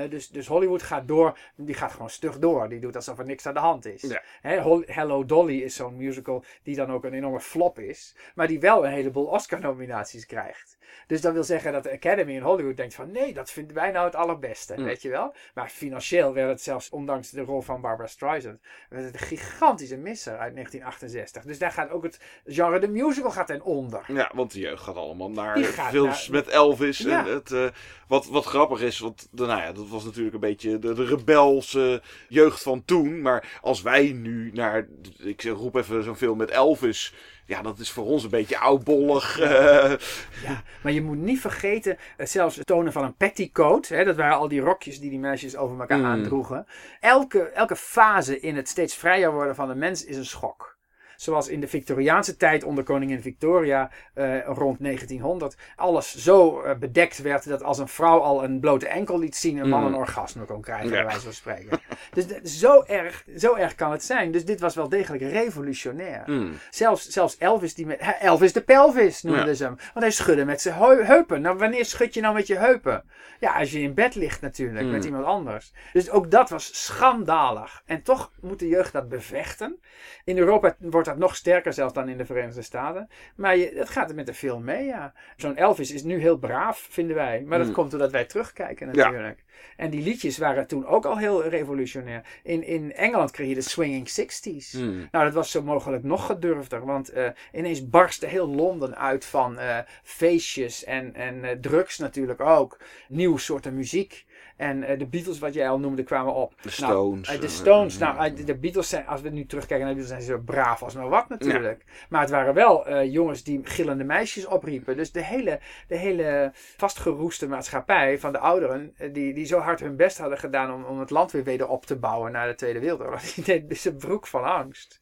Dus, dus Hollywood gaat door, die gaat gewoon stug door. Die doet alsof er niks aan de hand is. Ja. Hello Dolly is zo'n musical die dan ook een enorme flop is, maar die wel een heleboel Oscar-nominaties krijgt. Dus dat wil zeggen dat de Academy in Hollywood denkt van nee, dat vinden wij nou het allerbeste, Mm. weet je wel. Maar financieel werd het zelfs, ondanks de rol van Barbara Streisand, werd het een gigantische misser uit 1968. Dus daar gaat ook het genre de musical gaat ten onder. Ja, want de jeugd gaat allemaal naar films naar- met Elvis. Ja. En het, eh, wat, wat grappig is, want nou ja, dat was natuurlijk een beetje de, de rebelse jeugd van toen. Maar als wij nu naar, ik roep even zo'n film met Elvis. Ja, dat is voor ons een beetje oudbollig. eh, Ja, maar je moet niet vergeten, eh, zelfs het tonen van een petticoat, hè, dat waren al die rokjes die die meisjes over elkaar Mm. aandroegen. Elke, elke fase in het steeds vrijer worden van de mens is een schok. Zoals in de Victoriaanse tijd onder koningin Victoria eh, rond 1900 alles zo eh, bedekt werd dat als een vrouw al een blote enkel liet zien, een man Mm. een orgasme kon krijgen, Ja. bij wijze van spreken. dus zo erg, zo erg kan het zijn. Dus dit was wel degelijk revolutionair. hmm. Zelfs, zelfs Elvis, die met, Elvis de pelvis noemden Ja. ze hem. Want hij schudde met zijn heu- heupen. Nou, wanneer schud je nou met je heupen? Ja, als je in bed ligt natuurlijk, Mm. met iemand anders. Dus ook dat was schandalig. En toch moet de jeugd dat bevechten. In Europa wordt dat nog sterker zelfs dan in de Verenigde Staten. Maar je, dat gaat er met de film mee, ja. Zo'n Elvis is nu heel braaf, vinden wij. Maar dat Mm. komt doordat wij terugkijken Ja. natuurlijk. En die liedjes waren toen ook al heel revolutionair. In, in Engeland kreeg je de swinging 60s. Hmm. Nou, dat was zo mogelijk nog gedurfder. Want eh, ineens barstte heel Londen uit van eh, feestjes en, en eh, drugs natuurlijk ook. Nieuw soorten muziek. En eh, de Beatles, wat jij al noemde, kwamen op. De Nou, Stones. eh, de eh, Stones, nou, de Beatles zijn, als we nu terugkijken naar de Beatles, zijn ze zo braaf als maar wat natuurlijk. Maar het waren wel jongens die gillende meisjes opriepen. Dus de hele, de hele vastgeroeste maatschappij van de ouderen, die, die zo hard hun best hadden gedaan om, om het land weer weder op te bouwen na de Tweede Wereldoorlog, die deed zijn broek van angst.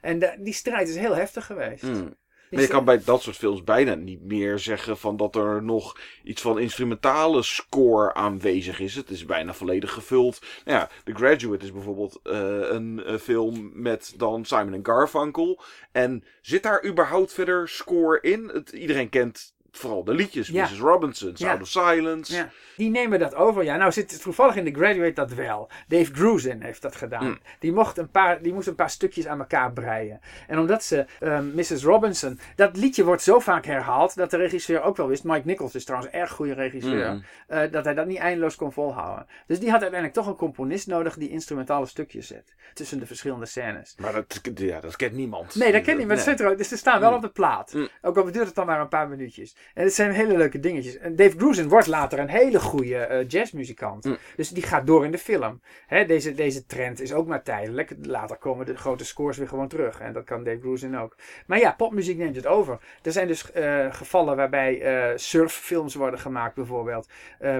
En de- die strijd is heel heftig geweest. hmm. Maar je kan bij dat soort films bijna niet meer zeggen van dat er nog iets van instrumentale score aanwezig is. Het is bijna volledig gevuld. Nou ja, The Graduate is bijvoorbeeld eh, een eh, film met dan Simon en Garfunkel. En zit daar überhaupt verder score in? Het, iedereen kent vooral de liedjes. Ja. Mrs. Robinson, Sound Ja. of Silence. Ja, die nemen dat over. Ja, nou zit toevallig in The Graduate dat wel. Dave Grusin heeft dat gedaan. Hmm. Die, mocht een paar, die moest een paar stukjes aan elkaar breien. En omdat ze ehm, Mrs. Robinson... Dat liedje wordt zo vaak herhaald dat de regisseur ook wel wist... Mike Nichols is trouwens een erg goede regisseur... Hmm. eh, dat hij dat niet eindeloos kon volhouden. Dus die had uiteindelijk toch een componist nodig... die instrumentale stukjes zet. Tussen de verschillende scènes. Maar dat, ja, dat kent niemand. Nee, dat ken ik niet. Maar Nee. het zit er ook. Dus ze staan wel Mm. op de plaat. Ook al duurt het dan maar een paar minuutjes. En het zijn hele leuke dingetjes. En Dave Grusin wordt later een hele goede eh, jazzmuzikant. Mm. Dus die gaat door in de film. Hè, deze, deze trend is ook maar tijdelijk. Later komen de grote scores weer gewoon terug. En dat kan Dave Grusin ook. Maar ja, popmuziek neemt het over. Er zijn dus eh, gevallen waarbij eh, surffilms worden gemaakt bijvoorbeeld.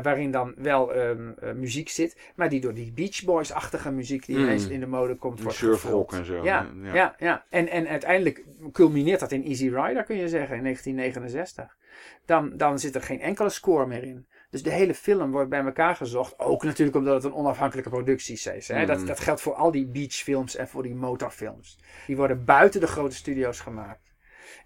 waarin dan wel ehm, eh, muziek zit. Maar die door die Beach Boys-achtige muziek die Mm. ineens in de mode komt wordt Surfrock en zo. Ja, ja. ja, En, en uiteindelijk culmineert dat in Easy Rider, kun je zeggen, in 1969. Dan, dan zit er geen enkele score meer in. Dus de hele film wordt bij elkaar gezocht. Ook natuurlijk omdat het een onafhankelijke productie is. Hè? Dat, Mm. dat geldt voor al die beachfilms en voor die motorfilms. Die worden buiten de grote studio's gemaakt.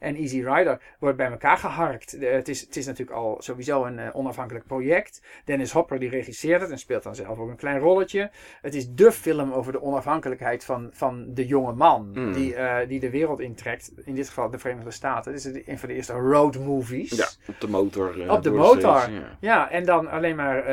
En Easy Rider wordt bij elkaar geharkt. De- het, is, het is natuurlijk al sowieso een eh, onafhankelijk project. Dennis Hopper die regisseert het en speelt dan zelf ook een klein rolletje. Het is dé film over de onafhankelijkheid van, van de jonge man. Mm. Die, eh, die de wereld intrekt. In dit geval de Verenigde Staten. Het is een van de eerste road movies. Ja, op de motor. eh, Op de motor. Ja. Ja, en dan alleen maar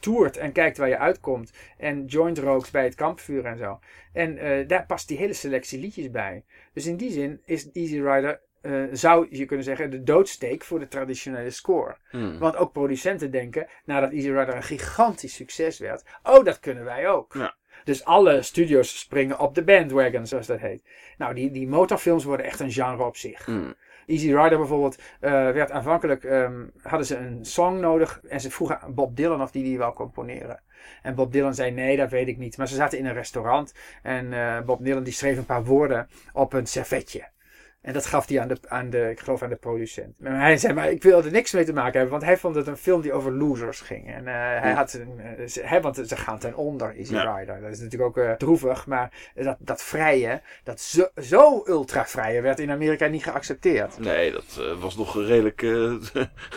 toert en kijkt waar je uitkomt. En joint rookt bij het kampvuur en zo. En daar past die hele selectie liedjes bij. Dus in die zin is Easy Rider, eh, zou je kunnen zeggen, de doodsteek voor de traditionele score. Hmm. Want ook producenten denken, nadat Easy Rider een gigantisch succes werd, oh, dat kunnen wij ook. Ja. Dus alle studios springen op de bandwagon, zoals dat heet. Nou, die, die motorfilms worden echt een genre op zich. Hmm. Easy Rider bijvoorbeeld eh, werd aanvankelijk, ehm, hadden ze een song nodig en ze vroegen Bob Dylan of die die wou componeren. En Bob Dylan zei nee, dat weet ik niet. Maar ze zaten in een restaurant en eh, Bob Dylan die schreef een paar woorden op een servetje. En dat gaf hij aan de, aan de, ik geloof aan de producent. Maar hij zei, maar ik wil er niks mee te maken hebben. Want hij vond het een film die over losers ging. En eh, hij Ja. had, een, eh, ze, hè, want ze gaan ten onder, Easy Ja. Rider. Dat is natuurlijk ook eh, droevig. Maar dat, dat vrije, dat zo, zo ultra vrije werd in Amerika niet geaccepteerd. Nee, dat was nog redelijk.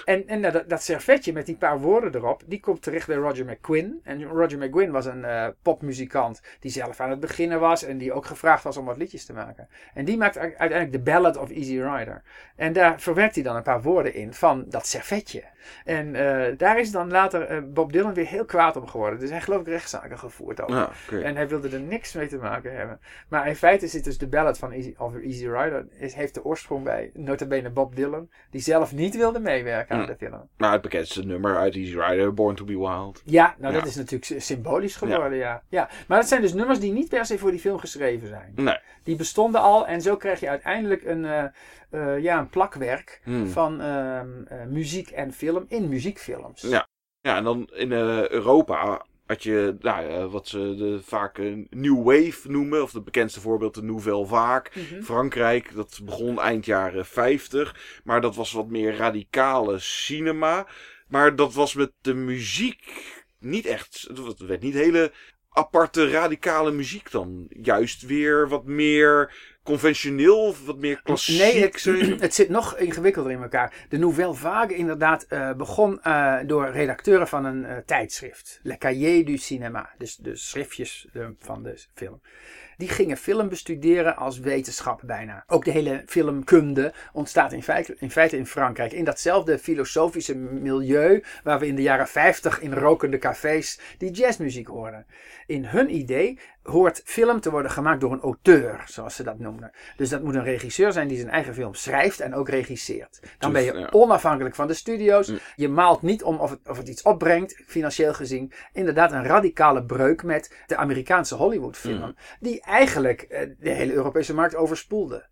En, en dat, dat servetje met die paar woorden erop, die komt terecht bij Roger McQuinn. En Roger McQuinn was een popmuzikant die zelf aan het beginnen was en die ook gevraagd was om wat liedjes te maken. En die maakt uiteindelijk de Of Easy Rider. En daar verwerkt hij dan een paar woorden in van dat servetje. En eh, daar is dan later eh, Bob Dylan weer heel kwaad om geworden. Dus hij geloof ik rechtszaken gevoerd over. oké. En hij wilde er niks mee te maken hebben. Maar in feite zit dus de ballad van Easy, of Easy Rider, is, heeft de oorsprong bij notabene Bob Dylan, die zelf niet wilde meewerken aan Hmm. de film. Maar het bekendste nummer uit Easy Rider, Born to be Wild. Ja, nou Ja. dat is natuurlijk sy- symbolisch geworden, ja. ja. Maar dat zijn dus nummers die niet per se voor die film geschreven zijn. Nee. Die bestonden al en zo krijg je uiteindelijk een, eh, eh, ja, een plakwerk Hmm. van ehm, eh, muziek en film in muziekfilms. Ja. Ja, en dan in eh, Europa had je nou, wat ze de, vaak een New Wave noemen. Of het bekendste voorbeeld de Nouvelle Vague. Mhm. Frankrijk, dat begon eind jaren 50. Maar dat was wat meer radicale cinema. Maar dat was met de muziek niet echt. Het werd niet hele aparte radicale muziek dan. Juist weer wat meer conventioneel, wat meer klassiek. Nee, het, het zit nog ingewikkelder in elkaar. De Nouvelle Vague inderdaad eh, begon eh, door redacteuren van een eh, tijdschrift. Le Cahier du Cinéma. Dus de schriftjes van de film. Die gingen film bestuderen als wetenschap bijna. Ook de hele filmkunde ontstaat in feite, in feite in Frankrijk. In datzelfde filosofische milieu waar we in de jaren 50 in rokende cafés die jazzmuziek hoorden. In hun idee hoort film te worden gemaakt door een auteur, zoals ze dat noemden. Dus dat moet een regisseur zijn die zijn eigen film schrijft en ook regisseert. Dan ben je onafhankelijk van de studio's. Mm. Je maalt niet om of het, of het iets opbrengt, financieel gezien. Inderdaad een radicale breuk met de Amerikaanse Hollywoodfilm. Mm. Die eigenlijk eh, de hele Europese markt overspoelde.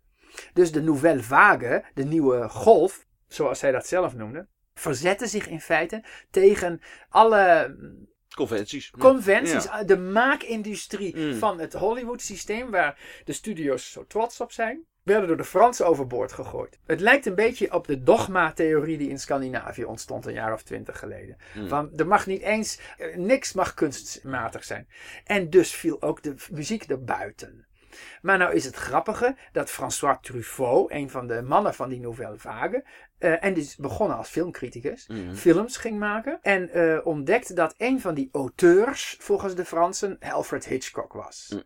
Dus de Nouvelle Vague, de nieuwe golf, zoals hij dat zelf noemde, verzette zich in feite tegen alle mm, Conventies. conventies, Ja. de maakindustrie Mm. van het Hollywood systeem, waar de studio's zo trots op zijn, werden door de Fransen overboord gegooid. Het lijkt een beetje op de dogma-theorie die in Scandinavië ontstond een jaar of twintig geleden. Mm. Van er mag niet eens, eh, niks mag kunstmatig zijn. En dus viel ook de muziek erbuiten. Maar nou is het grappige dat François Truffaut, een van de mannen van die Nouvelle Vague, eh, en die is begonnen als filmcriticus, Mhm. films ging maken. En eh, ontdekte dat een van die auteurs, volgens de Fransen, Alfred Hitchcock was. Mm.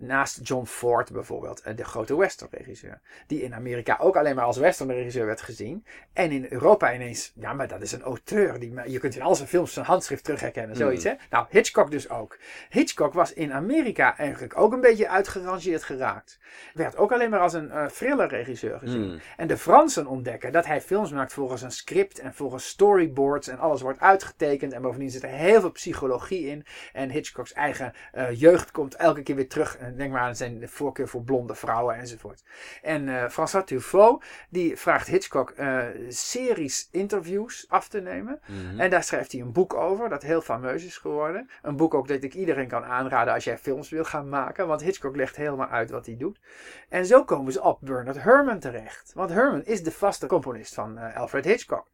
Naast John Ford bijvoorbeeld, eh, de grote westernregisseur. Die in Amerika ook alleen maar als westernregisseur werd gezien. En in Europa ineens, ja maar dat is een auteur. Die, je kunt in al zijn films zijn handschrift terug herkennen, zoiets hè. Nou, Hitchcock dus ook. Hitchcock was in Amerika eigenlijk ook een beetje uitgerangeerd geraakt. Werd ook alleen maar als een eh thriller regisseur gezien. Mm. En de Fransen ontdekken dat hij films maakt volgens een script en volgens storyboards en alles wordt uitgetekend. En bovendien zit er heel veel psychologie in. En Hitchcocks eigen uh, jeugd komt elke keer weer terug. En denk maar aan zijn voorkeur voor blonde vrouwen enzovoort. En uh, François Truffaut die vraagt Hitchcock uh, series interviews af te nemen. Mhm. En daar schrijft hij een boek over, dat heel fameus is geworden. Een boek ook dat ik iedereen kan aanraden als jij films wil gaan maken. Want Hitchcock legt helemaal uit wat hij doet. En zo komen ze op Bernard Herrmann terecht. Want Herrmann is de vaste componist van uh, Alfred Hitchcock.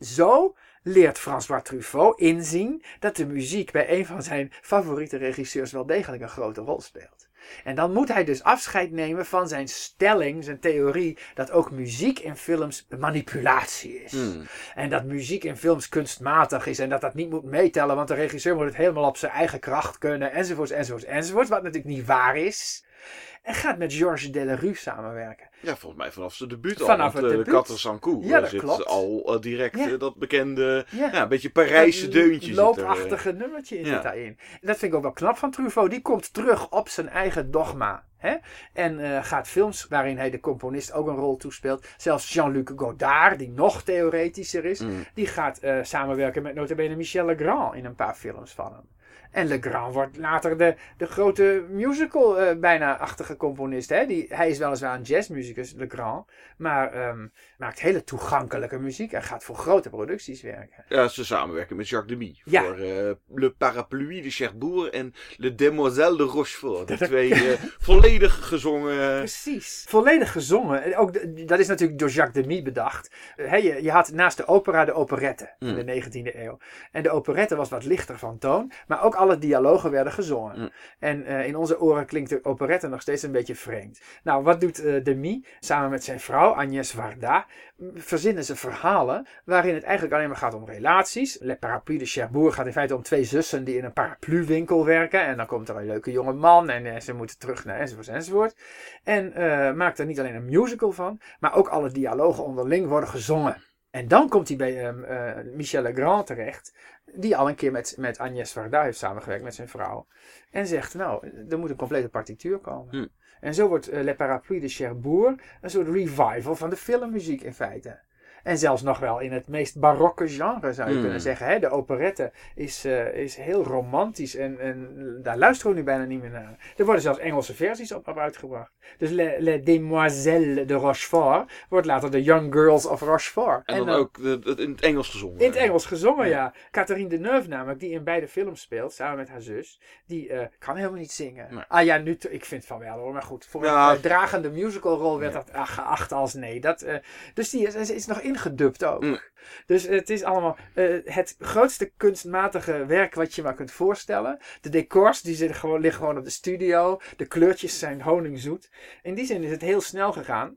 Zo leert François Truffaut inzien dat de muziek bij een van zijn favoriete regisseurs wel degelijk een grote rol speelt. En dan moet hij dus afscheid nemen van zijn stelling, zijn theorie, dat ook muziek in films manipulatie is. Hmm. En dat muziek in films kunstmatig is en dat dat niet moet meetellen, want de regisseur moet het helemaal op zijn eigen kracht kunnen, enzovoorts, enzovoorts, enzovoorts, wat natuurlijk niet waar is. En gaat met Georges Delerue samenwerken. Ja, volgens mij vanaf zijn debuut al. Vanaf want, het eh, debuut. De Katten Sankou Ja, eh, dat zit klopt. al eh, direct Ja. dat bekende, Ja. ja, een beetje Parijse Dat deuntje er. Loopachtige nummertje in zit daarin. En dat vind ik ook wel knap van Truffaut. Die komt terug op zijn eigen dogma. Hè? En gaat films waarin hij de componist ook een rol toespeelt. Zelfs Jean-Luc Godard, die nog theoretischer is. Mm. Die gaat samenwerken met notabene Michel Legrand in een paar films van hem. En Legrand wordt later de, de grote musical eh, bijna-achtige componist. Hè? Die, hij is weliswaar een jazzmuzikus, Legrand. Maar ehm, maakt hele toegankelijke muziek. En gaat voor grote producties werken. Ja, ze samenwerken met Jacques Demy. Ja. Voor eh, Le Parapluie de Cherbourg en Le Demoiselle de Rochefort. De twee eh, volledig gezongen... Precies. Volledig gezongen. En Ook dat is natuurlijk door Jacques Demy bedacht. Hè, je, je had naast de opera de operette Mm. in de 19e eeuw. En de operette was wat lichter van toon. Maar ook alle dialogen werden gezongen. Mm. En eh, in onze oren klinkt de operette nog steeds een beetje vreemd. Nou, wat doet eh, Demy samen met zijn vrouw Agnès Varda? Verzinnen ze verhalen waarin het eigenlijk alleen maar gaat om relaties. Le Parapluie de Cherbourg gaat in feite om twee zussen die in een parapluwinkel werken. En dan komt er een leuke jonge man en eh, ze moeten terug naar enzovoort enzovoort. En maakt er niet alleen een musical van, maar ook alle dialogen onderling worden gezongen. En dan komt hij bij eh, Michel Legrand terecht, die al een keer met, met Agnès Varda heeft samengewerkt met zijn vrouw. En zegt, nou, er moet een complete partituur komen. Hm. En zo wordt eh, Le Parapluie de Cherbourg een soort revival van de filmmuziek in feite. En zelfs nog wel in het meest barokke genre zou je Hmm. kunnen zeggen. Hè? De operette is, eh, is heel romantisch en, en daar luisteren we nu bijna niet meer naar. Er worden zelfs Engelse versies op, op uitgebracht. Dus Le, Le Demoiselles de Rochefort wordt later de Young Girls of Rochefort. En, dan, dan- ook de, de- in het Engels gezongen. in het Engels gezongen, ja. Ja. Catherine Deneuve namelijk, die in beide films speelt, samen met haar zus, die eh, kan helemaal niet zingen. Nee. Ah ja, nu, ik vind van wel hoor, maar goed. Voor Ja. een eh, dragende musicalrol werd Ja. dat ah, geacht als nee. Dat, eh, dus die is, is, is nog ingedubt ook. Mm. Dus het is allemaal eh, het grootste kunstmatige werk wat je maar kunt voorstellen. De decors die zitten gewoon, liggen gewoon op de studio. De kleurtjes zijn honingzoet. In die zin is het heel snel gegaan.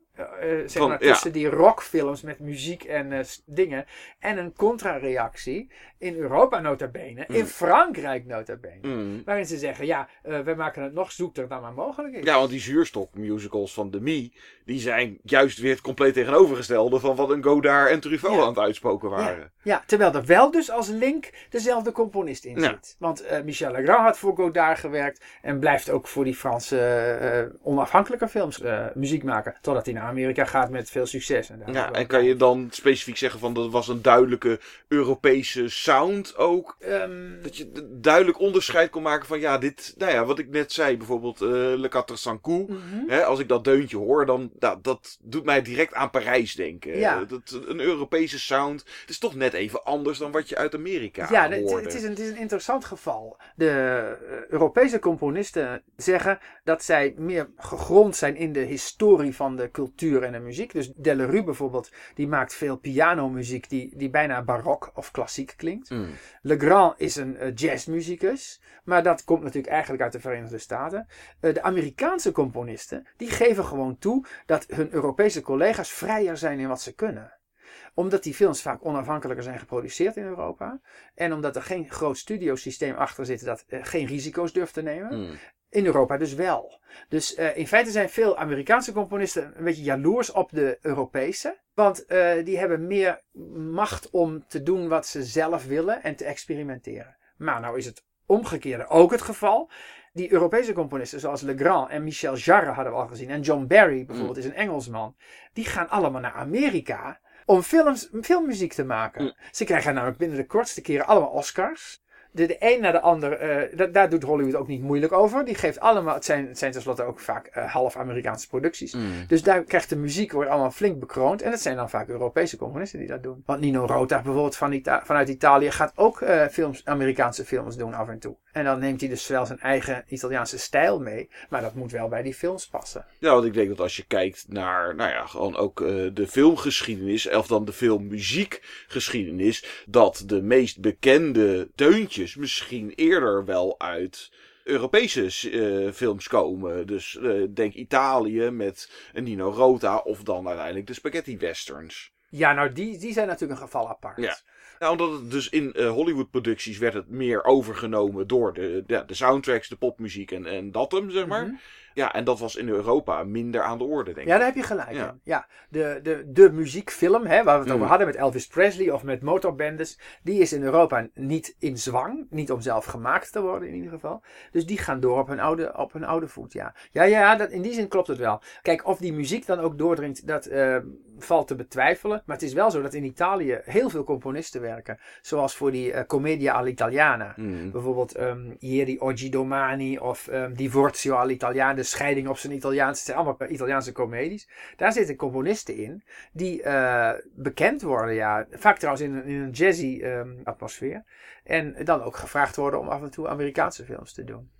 Zeg ja. tussen die rockfilms met muziek en eh, dingen. En een contra-reactie in Europa nota bene. In Mm. Frankrijk nota bene. Mm. Waarin ze zeggen, ja, eh we maken het nog zoeter dan maar mogelijk is. Ja, want die zuurstok-musicals van Demi, die zijn juist weer het compleet tegenovergestelde van wat een Godard en Truffaut Ja. aan het uitspoken waren. Ja, terwijl er wel dus als link dezelfde componist in zit. Want Michel Legrand had voor Godard gewerkt en blijft ook voor die Franse onafhankelijke films muziek maken. Totdat hij naar Amerika gaat met veel succes. En, Ja, en kan je dan specifiek zeggen van dat was een duidelijke Europese sound ook? Ehm, Dat je duidelijk onderscheid kon maken van ja, dit, nou ja, wat ik net zei, bijvoorbeeld eh Le Quatre Sancou. mhm. Hè, als ik dat deuntje hoor, dan dat, dat doet mij direct aan Parijs denken. Ja. Eh, Dat, een Europese sound. Het is toch net even anders dan wat je uit Amerika Ja, het, hoorde. het is een, het is een interessant geval. De eh, Europese componisten zeggen dat zij meer gegrond zijn in de historie van de cultuur en de muziek. Dus Delerue bijvoorbeeld, die maakt veel pianomuziek die, die bijna barok of klassiek klinkt. Mm. Legrand is een eh, jazzmuzikus, maar dat komt natuurlijk eigenlijk uit de Verenigde Staten. Eh, de Amerikaanse componisten, die geven gewoon toe dat hun Europese collega's vrijer zijn in wat ze kunnen omdat die films vaak onafhankelijker zijn geproduceerd in Europa. En omdat er geen groot studiosysteem achter zit dat eh, geen risico's durft te nemen. Mm. In Europa dus wel. Dus eh, in feite zijn veel Amerikaanse componisten een beetje jaloers op de Europese. Want eh, die hebben meer macht om te doen wat ze zelf willen en te experimenteren. Maar nou is het omgekeerde ook het geval. Die Europese componisten zoals Legrand en Michel Jarre hadden we al gezien. En John Barry bijvoorbeeld is een Engelsman. Die gaan allemaal naar Amerika om films, filmmuziek te maken. Mm. Ze krijgen namelijk binnen de kortste keren allemaal Oscars. De, de een naar de ander, eh, da- daar doet Hollywood ook niet moeilijk over. Die geeft allemaal, het zijn, het zijn tenslotte ook vaak eh, half Amerikaanse producties. Mm. Dus daar krijgt de muziek wordt allemaal flink bekroond. En dat zijn dan vaak Europese componisten die dat doen. Want Nino Rota bijvoorbeeld van Ita- vanuit Italië gaat ook eh, films, Amerikaanse films doen af en toe. En dan neemt hij dus wel zijn eigen Italiaanse stijl mee. Maar dat moet wel bij die films passen. Ja, want ik denk dat als je kijkt naar, nou ja, gewoon ook de filmgeschiedenis, of dan de filmmuziekgeschiedenis, dat de meest bekende deuntjes misschien eerder wel uit Europese eh, films komen. Dus eh, denk Italië met een Nino Rota, of dan uiteindelijk de spaghetti westerns. Ja, nou die, die zijn natuurlijk een geval apart. Ja. Nou, omdat het dus in eh, Hollywood-producties werd het meer overgenomen door de, de, de soundtracks, de popmuziek en, en dat hem, zeg maar. Mhm. Ja, en dat was in Europa minder aan de orde, denk ik. Ja, daar heb je gelijk Ja. in. Ja, de, de, de muziekfilm, hè, waar we het Mm. over hadden met Elvis Presley of met motorbandes, die is in Europa niet in zwang. Niet om zelf gemaakt te worden in ieder geval. Dus die gaan door op hun oude, op hun oude voet, ja. Ja, ja, dat, in die zin klopt het wel. Kijk, of die muziek dan ook doordringt, dat eh, valt te betwijfelen. Maar het is wel zo dat in Italië heel veel componisten werken. Zoals voor die eh, Commedia all'Italiana. Mm. Bijvoorbeeld ehm Ieri Oggi Domani of ehm Divorzio all'Italiana, de scheiding op zijn Italiaans. Zijn allemaal Italiaanse comedies. Daar zitten componisten in die eh, bekend worden, ja. Vaak trouwens in, een- in een jazzy ehm, atmosfeer. En dan ook gevraagd worden om af en toe Amerikaanse films te doen.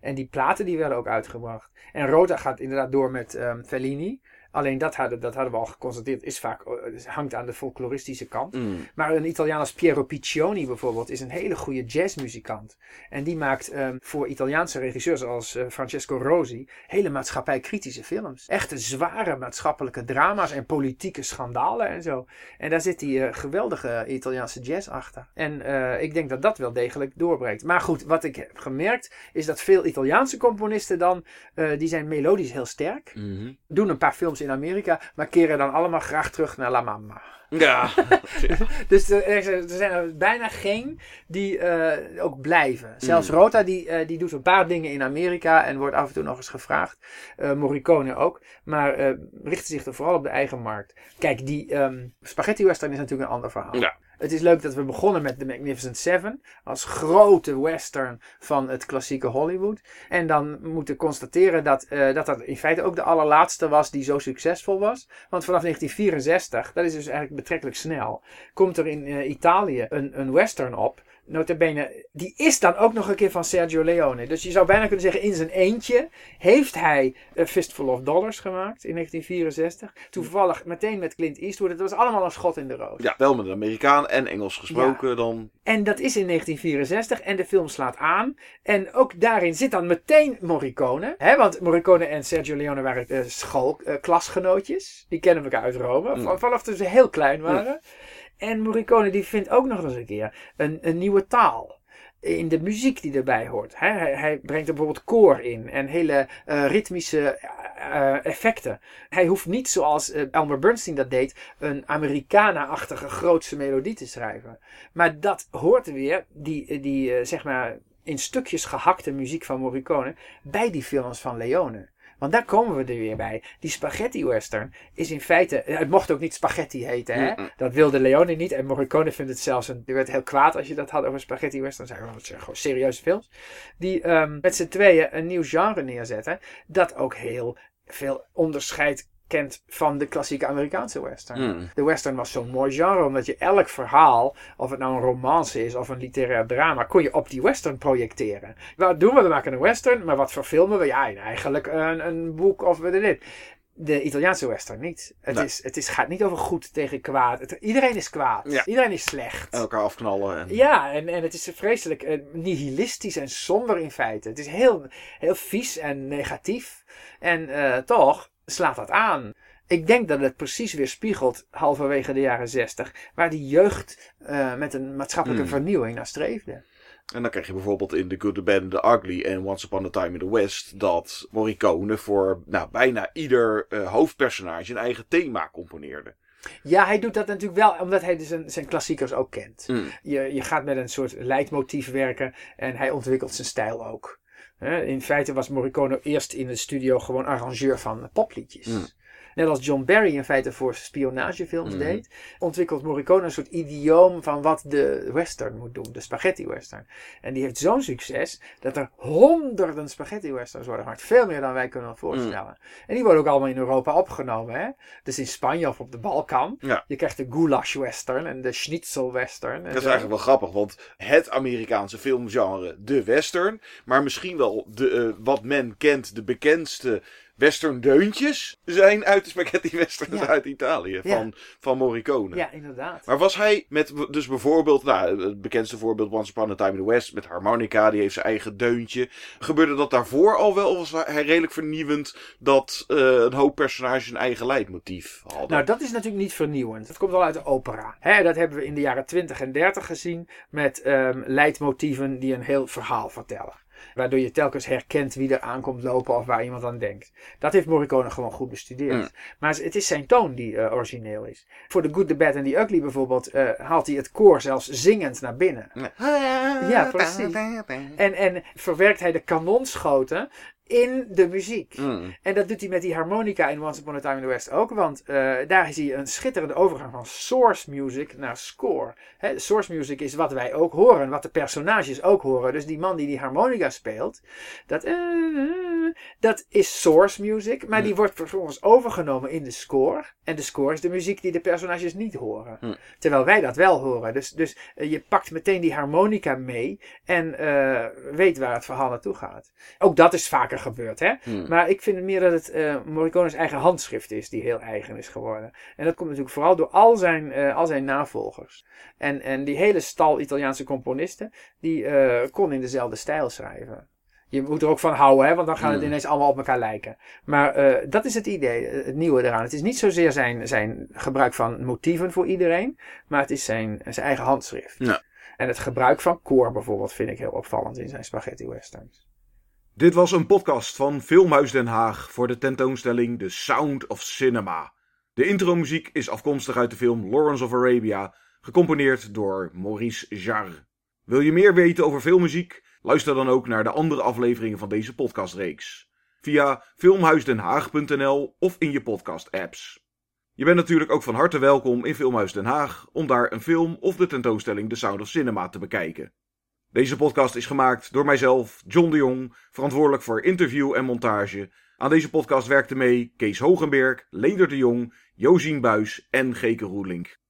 En die platen die werden ook uitgebracht. En Rota gaat inderdaad door met ehm, Fellini. Alleen dat hadden, dat hadden we al geconstateerd, is vaak, eh, hangt aan de folkloristische kant. Mm. Maar een Italiaan als Piero Piccioni bijvoorbeeld is een hele goede jazzmuzikant. En die maakt ehm, voor Italiaanse regisseurs als eh, Francesco Rosi hele maatschappijkritische films. Echte zware maatschappelijke drama's en politieke schandalen en zo. En daar zit die eh, geweldige Italiaanse jazz achter. En ik denk dat dat wel degelijk doorbreekt. Maar goed, wat ik heb gemerkt is dat veel Italiaanse componisten dan, die zijn melodisch heel sterk. Mhm. Doen een paar films in Amerika, maar keren dan allemaal graag terug naar La Mama. Ja. Dus er, er zijn- er bijna geen die eh, ook blijven. Zelfs Mm. Rota die, eh, die doet een paar dingen in Amerika en wordt af en toe nog eens gevraagd. Eh, Morricone ook. Maar richt zich er vooral op de eigen markt. Kijk, die ehm, spaghetti western is natuurlijk een ander verhaal. Ja. Het is leuk dat we begonnen met The Magnificent Seven. Als grote western van het klassieke Hollywood. En dan moeten constateren dat, eh, dat dat in feite ook de allerlaatste was die zo succesvol was. Want vanaf 1964, dat is dus eigenlijk betrekkelijk snel, komt er in eh, Italië een, een western op. Notabene, die is dan ook nog een keer van Sergio Leone. Dus je zou bijna kunnen zeggen, in zijn eentje heeft hij A Fistful of Dollars gemaakt in 1964. Toevallig meteen met Clint Eastwood. Het was allemaal een schot in de roos. ja, wel met een Amerikaan en Engels gesproken dan. En dat is in 1964 en de film slaat aan. En ook daarin zit dan meteen Morricone. Hè? Want Morricone en Sergio Leone waren uh, schoolklasgenootjes. die kennen elkaar uit Rome. Mm. Vanaf toen ze heel klein waren. En Morricone die vindt ook nog eens een keer een, een nieuwe taal. In de muziek die erbij hoort. Hij, hij brengt bijvoorbeeld koor in. En hele uh, ritmische uh, effecten. Hij hoeft niet zoals Elmer Bernstein dat deed. Een Americana-achtige grootse melodie te schrijven. Maar dat hoort weer. Die, die zeg maar in stukjes gehakte muziek van Morricone. Bij die films van Leone. Want daar komen we er weer bij. Die spaghetti western is in feite... Het mocht ook niet spaghetti heten, hè? Dat wilde Leone niet. En Morricone vindt het zelfs... Een, die werd heel kwaad als je dat had over spaghetti western. Zei, oh, het zijn gewoon serieuze films. Die um, met z'n tweeën een nieuw genre neerzetten. Dat ook heel veel onderscheid kent van de klassieke Amerikaanse western. Mm. De western was zo'n mooi genre, omdat je elk verhaal, of het nou een romance is of een literair drama, kon je op die western projecteren. Wat doen we? We maken een western, maar wat verfilmen we? Ja, eigenlijk een, een boek of dit. De Italiaanse western niet. Het, Nee. is, het is, gaat niet over goed tegen kwaad. Het- iedereen is kwaad. Ja. Iedereen is slecht. Elkaar afknallen. En... Ja, en, en het is vreselijk eh, nihilistisch en somber in feite. Het is heel, heel vies en negatief. En eh, toch slaat dat aan. Ik denk dat het precies weer spiegelt, halverwege de jaren zestig, waar die jeugd eh, met een maatschappelijke Hmm. vernieuwing naar streefde. En dan krijg je bijvoorbeeld in The Good, The Bad and The Ugly en Once Upon a Time in the West... dat Morricone voor nou, bijna ieder eh, hoofdpersonage een eigen thema componeerde. Ja, hij doet dat natuurlijk wel, omdat hij dus zijn, zijn klassiekers ook kent. Mm. Je, je gaat met een soort leidmotief werken en hij ontwikkelt zijn stijl ook. In feite was Morricone eerst in de studio gewoon arrangeur van popliedjes. Net als John Barry in feite voor spionagefilms Mhm. deed, ontwikkelt Morricone een soort idioom van wat de western moet doen, de spaghetti western. En die heeft zo'n succes dat er honderden spaghetti westerns worden gemaakt, veel meer dan wij kunnen voorstellen. En die worden ook allemaal in Europa opgenomen, hè? Dus in Spanje of op de Balkan. Ja. Je krijgt de goulash western en de schnitzel western. en Dat is eigenlijk wel grappig, want het Amerikaanse filmgenre, de western, maar misschien wel de, eh, wat men kent, de bekendste western deuntjes, zijn uit de spaghetti westerns Ja. uit Italië, Ja. van, van Morricone. Ja, inderdaad. Maar was hij met, dus bijvoorbeeld, nou, het bekendste voorbeeld, Once Upon a Time in the West, met harmonica, die heeft zijn eigen deuntje. Gebeurde dat daarvoor al wel, of was hij redelijk vernieuwend dat eh, een hoop personages een eigen leidmotief hadden? Nou, dat is natuurlijk niet vernieuwend. Dat komt al uit de opera. Hè, dat hebben we in de jaren 20 en 30 gezien met ehm, leidmotieven die een heel verhaal vertellen. Waardoor je telkens herkent wie er aankomt lopen of waar iemand aan denkt. Dat heeft Morricone gewoon goed bestudeerd. Mm. Maar het is zijn toon die eh, origineel is. Voor The Good, The Bad and The Ugly bijvoorbeeld eh, haalt hij het koor zelfs zingend naar binnen. Ja, precies. En, en verwerkt hij de kanonschoten in de muziek. Mm. En dat doet hij met die harmonica in Once Upon a Time in the West ook. Want eh, daar zie je een schitterende overgang van source music naar score. Hè, source music is wat wij ook horen. Wat de personages ook horen. Dus die man die die harmonica speelt. Dat, eh, dat is source music. Maar die wordt vervolgens overgenomen in de score. En de score is de muziek die de personages niet horen. Hm. Terwijl wij dat wel horen. Dus, dus eh, je pakt meteen die harmonica mee. En weet waar het verhaal naartoe gaat. Ook dat is vaker gebeurd. Hè? Hmm. Maar ik vind het meer dat het eh Morricone's eigen handschrift is die heel eigen is geworden. En dat komt natuurlijk vooral door al zijn, eh, al zijn navolgers. En, en die hele stal Italiaanse componisten, die eh, kon in dezelfde stijl schrijven. Je moet er ook van houden, hè, want dan gaat het Hmm. ineens allemaal op elkaar lijken. Maar dat is het idee, het nieuwe eraan. Het is niet zozeer zijn, zijn gebruik van motieven voor iedereen, maar het is zijn, zijn eigen handschrift. Ja. En het gebruik van koor bijvoorbeeld vind ik heel opvallend in zijn spaghetti westerns. Dit was een podcast van Filmhuis Den Haag voor de tentoonstelling The Sound of Cinema. De intromuziek is afkomstig uit de film Lawrence of Arabia, gecomponeerd door Maurice Jarre. Wil je meer weten over filmmuziek? Luister dan ook naar de andere afleveringen van deze podcastreeks. Via filmhuisdenhaag.nl of in je podcast-apps. Je bent natuurlijk ook van harte welkom in Filmhuis Den Haag om daar een film of de tentoonstelling The Sound of Cinema te bekijken. Deze podcast is gemaakt door mijzelf, John de Jong, verantwoordelijk voor interview en montage. Aan deze podcast werkten mee Kees Hogenberg, Leender de Jong, Josien Buis en Geke Roelink.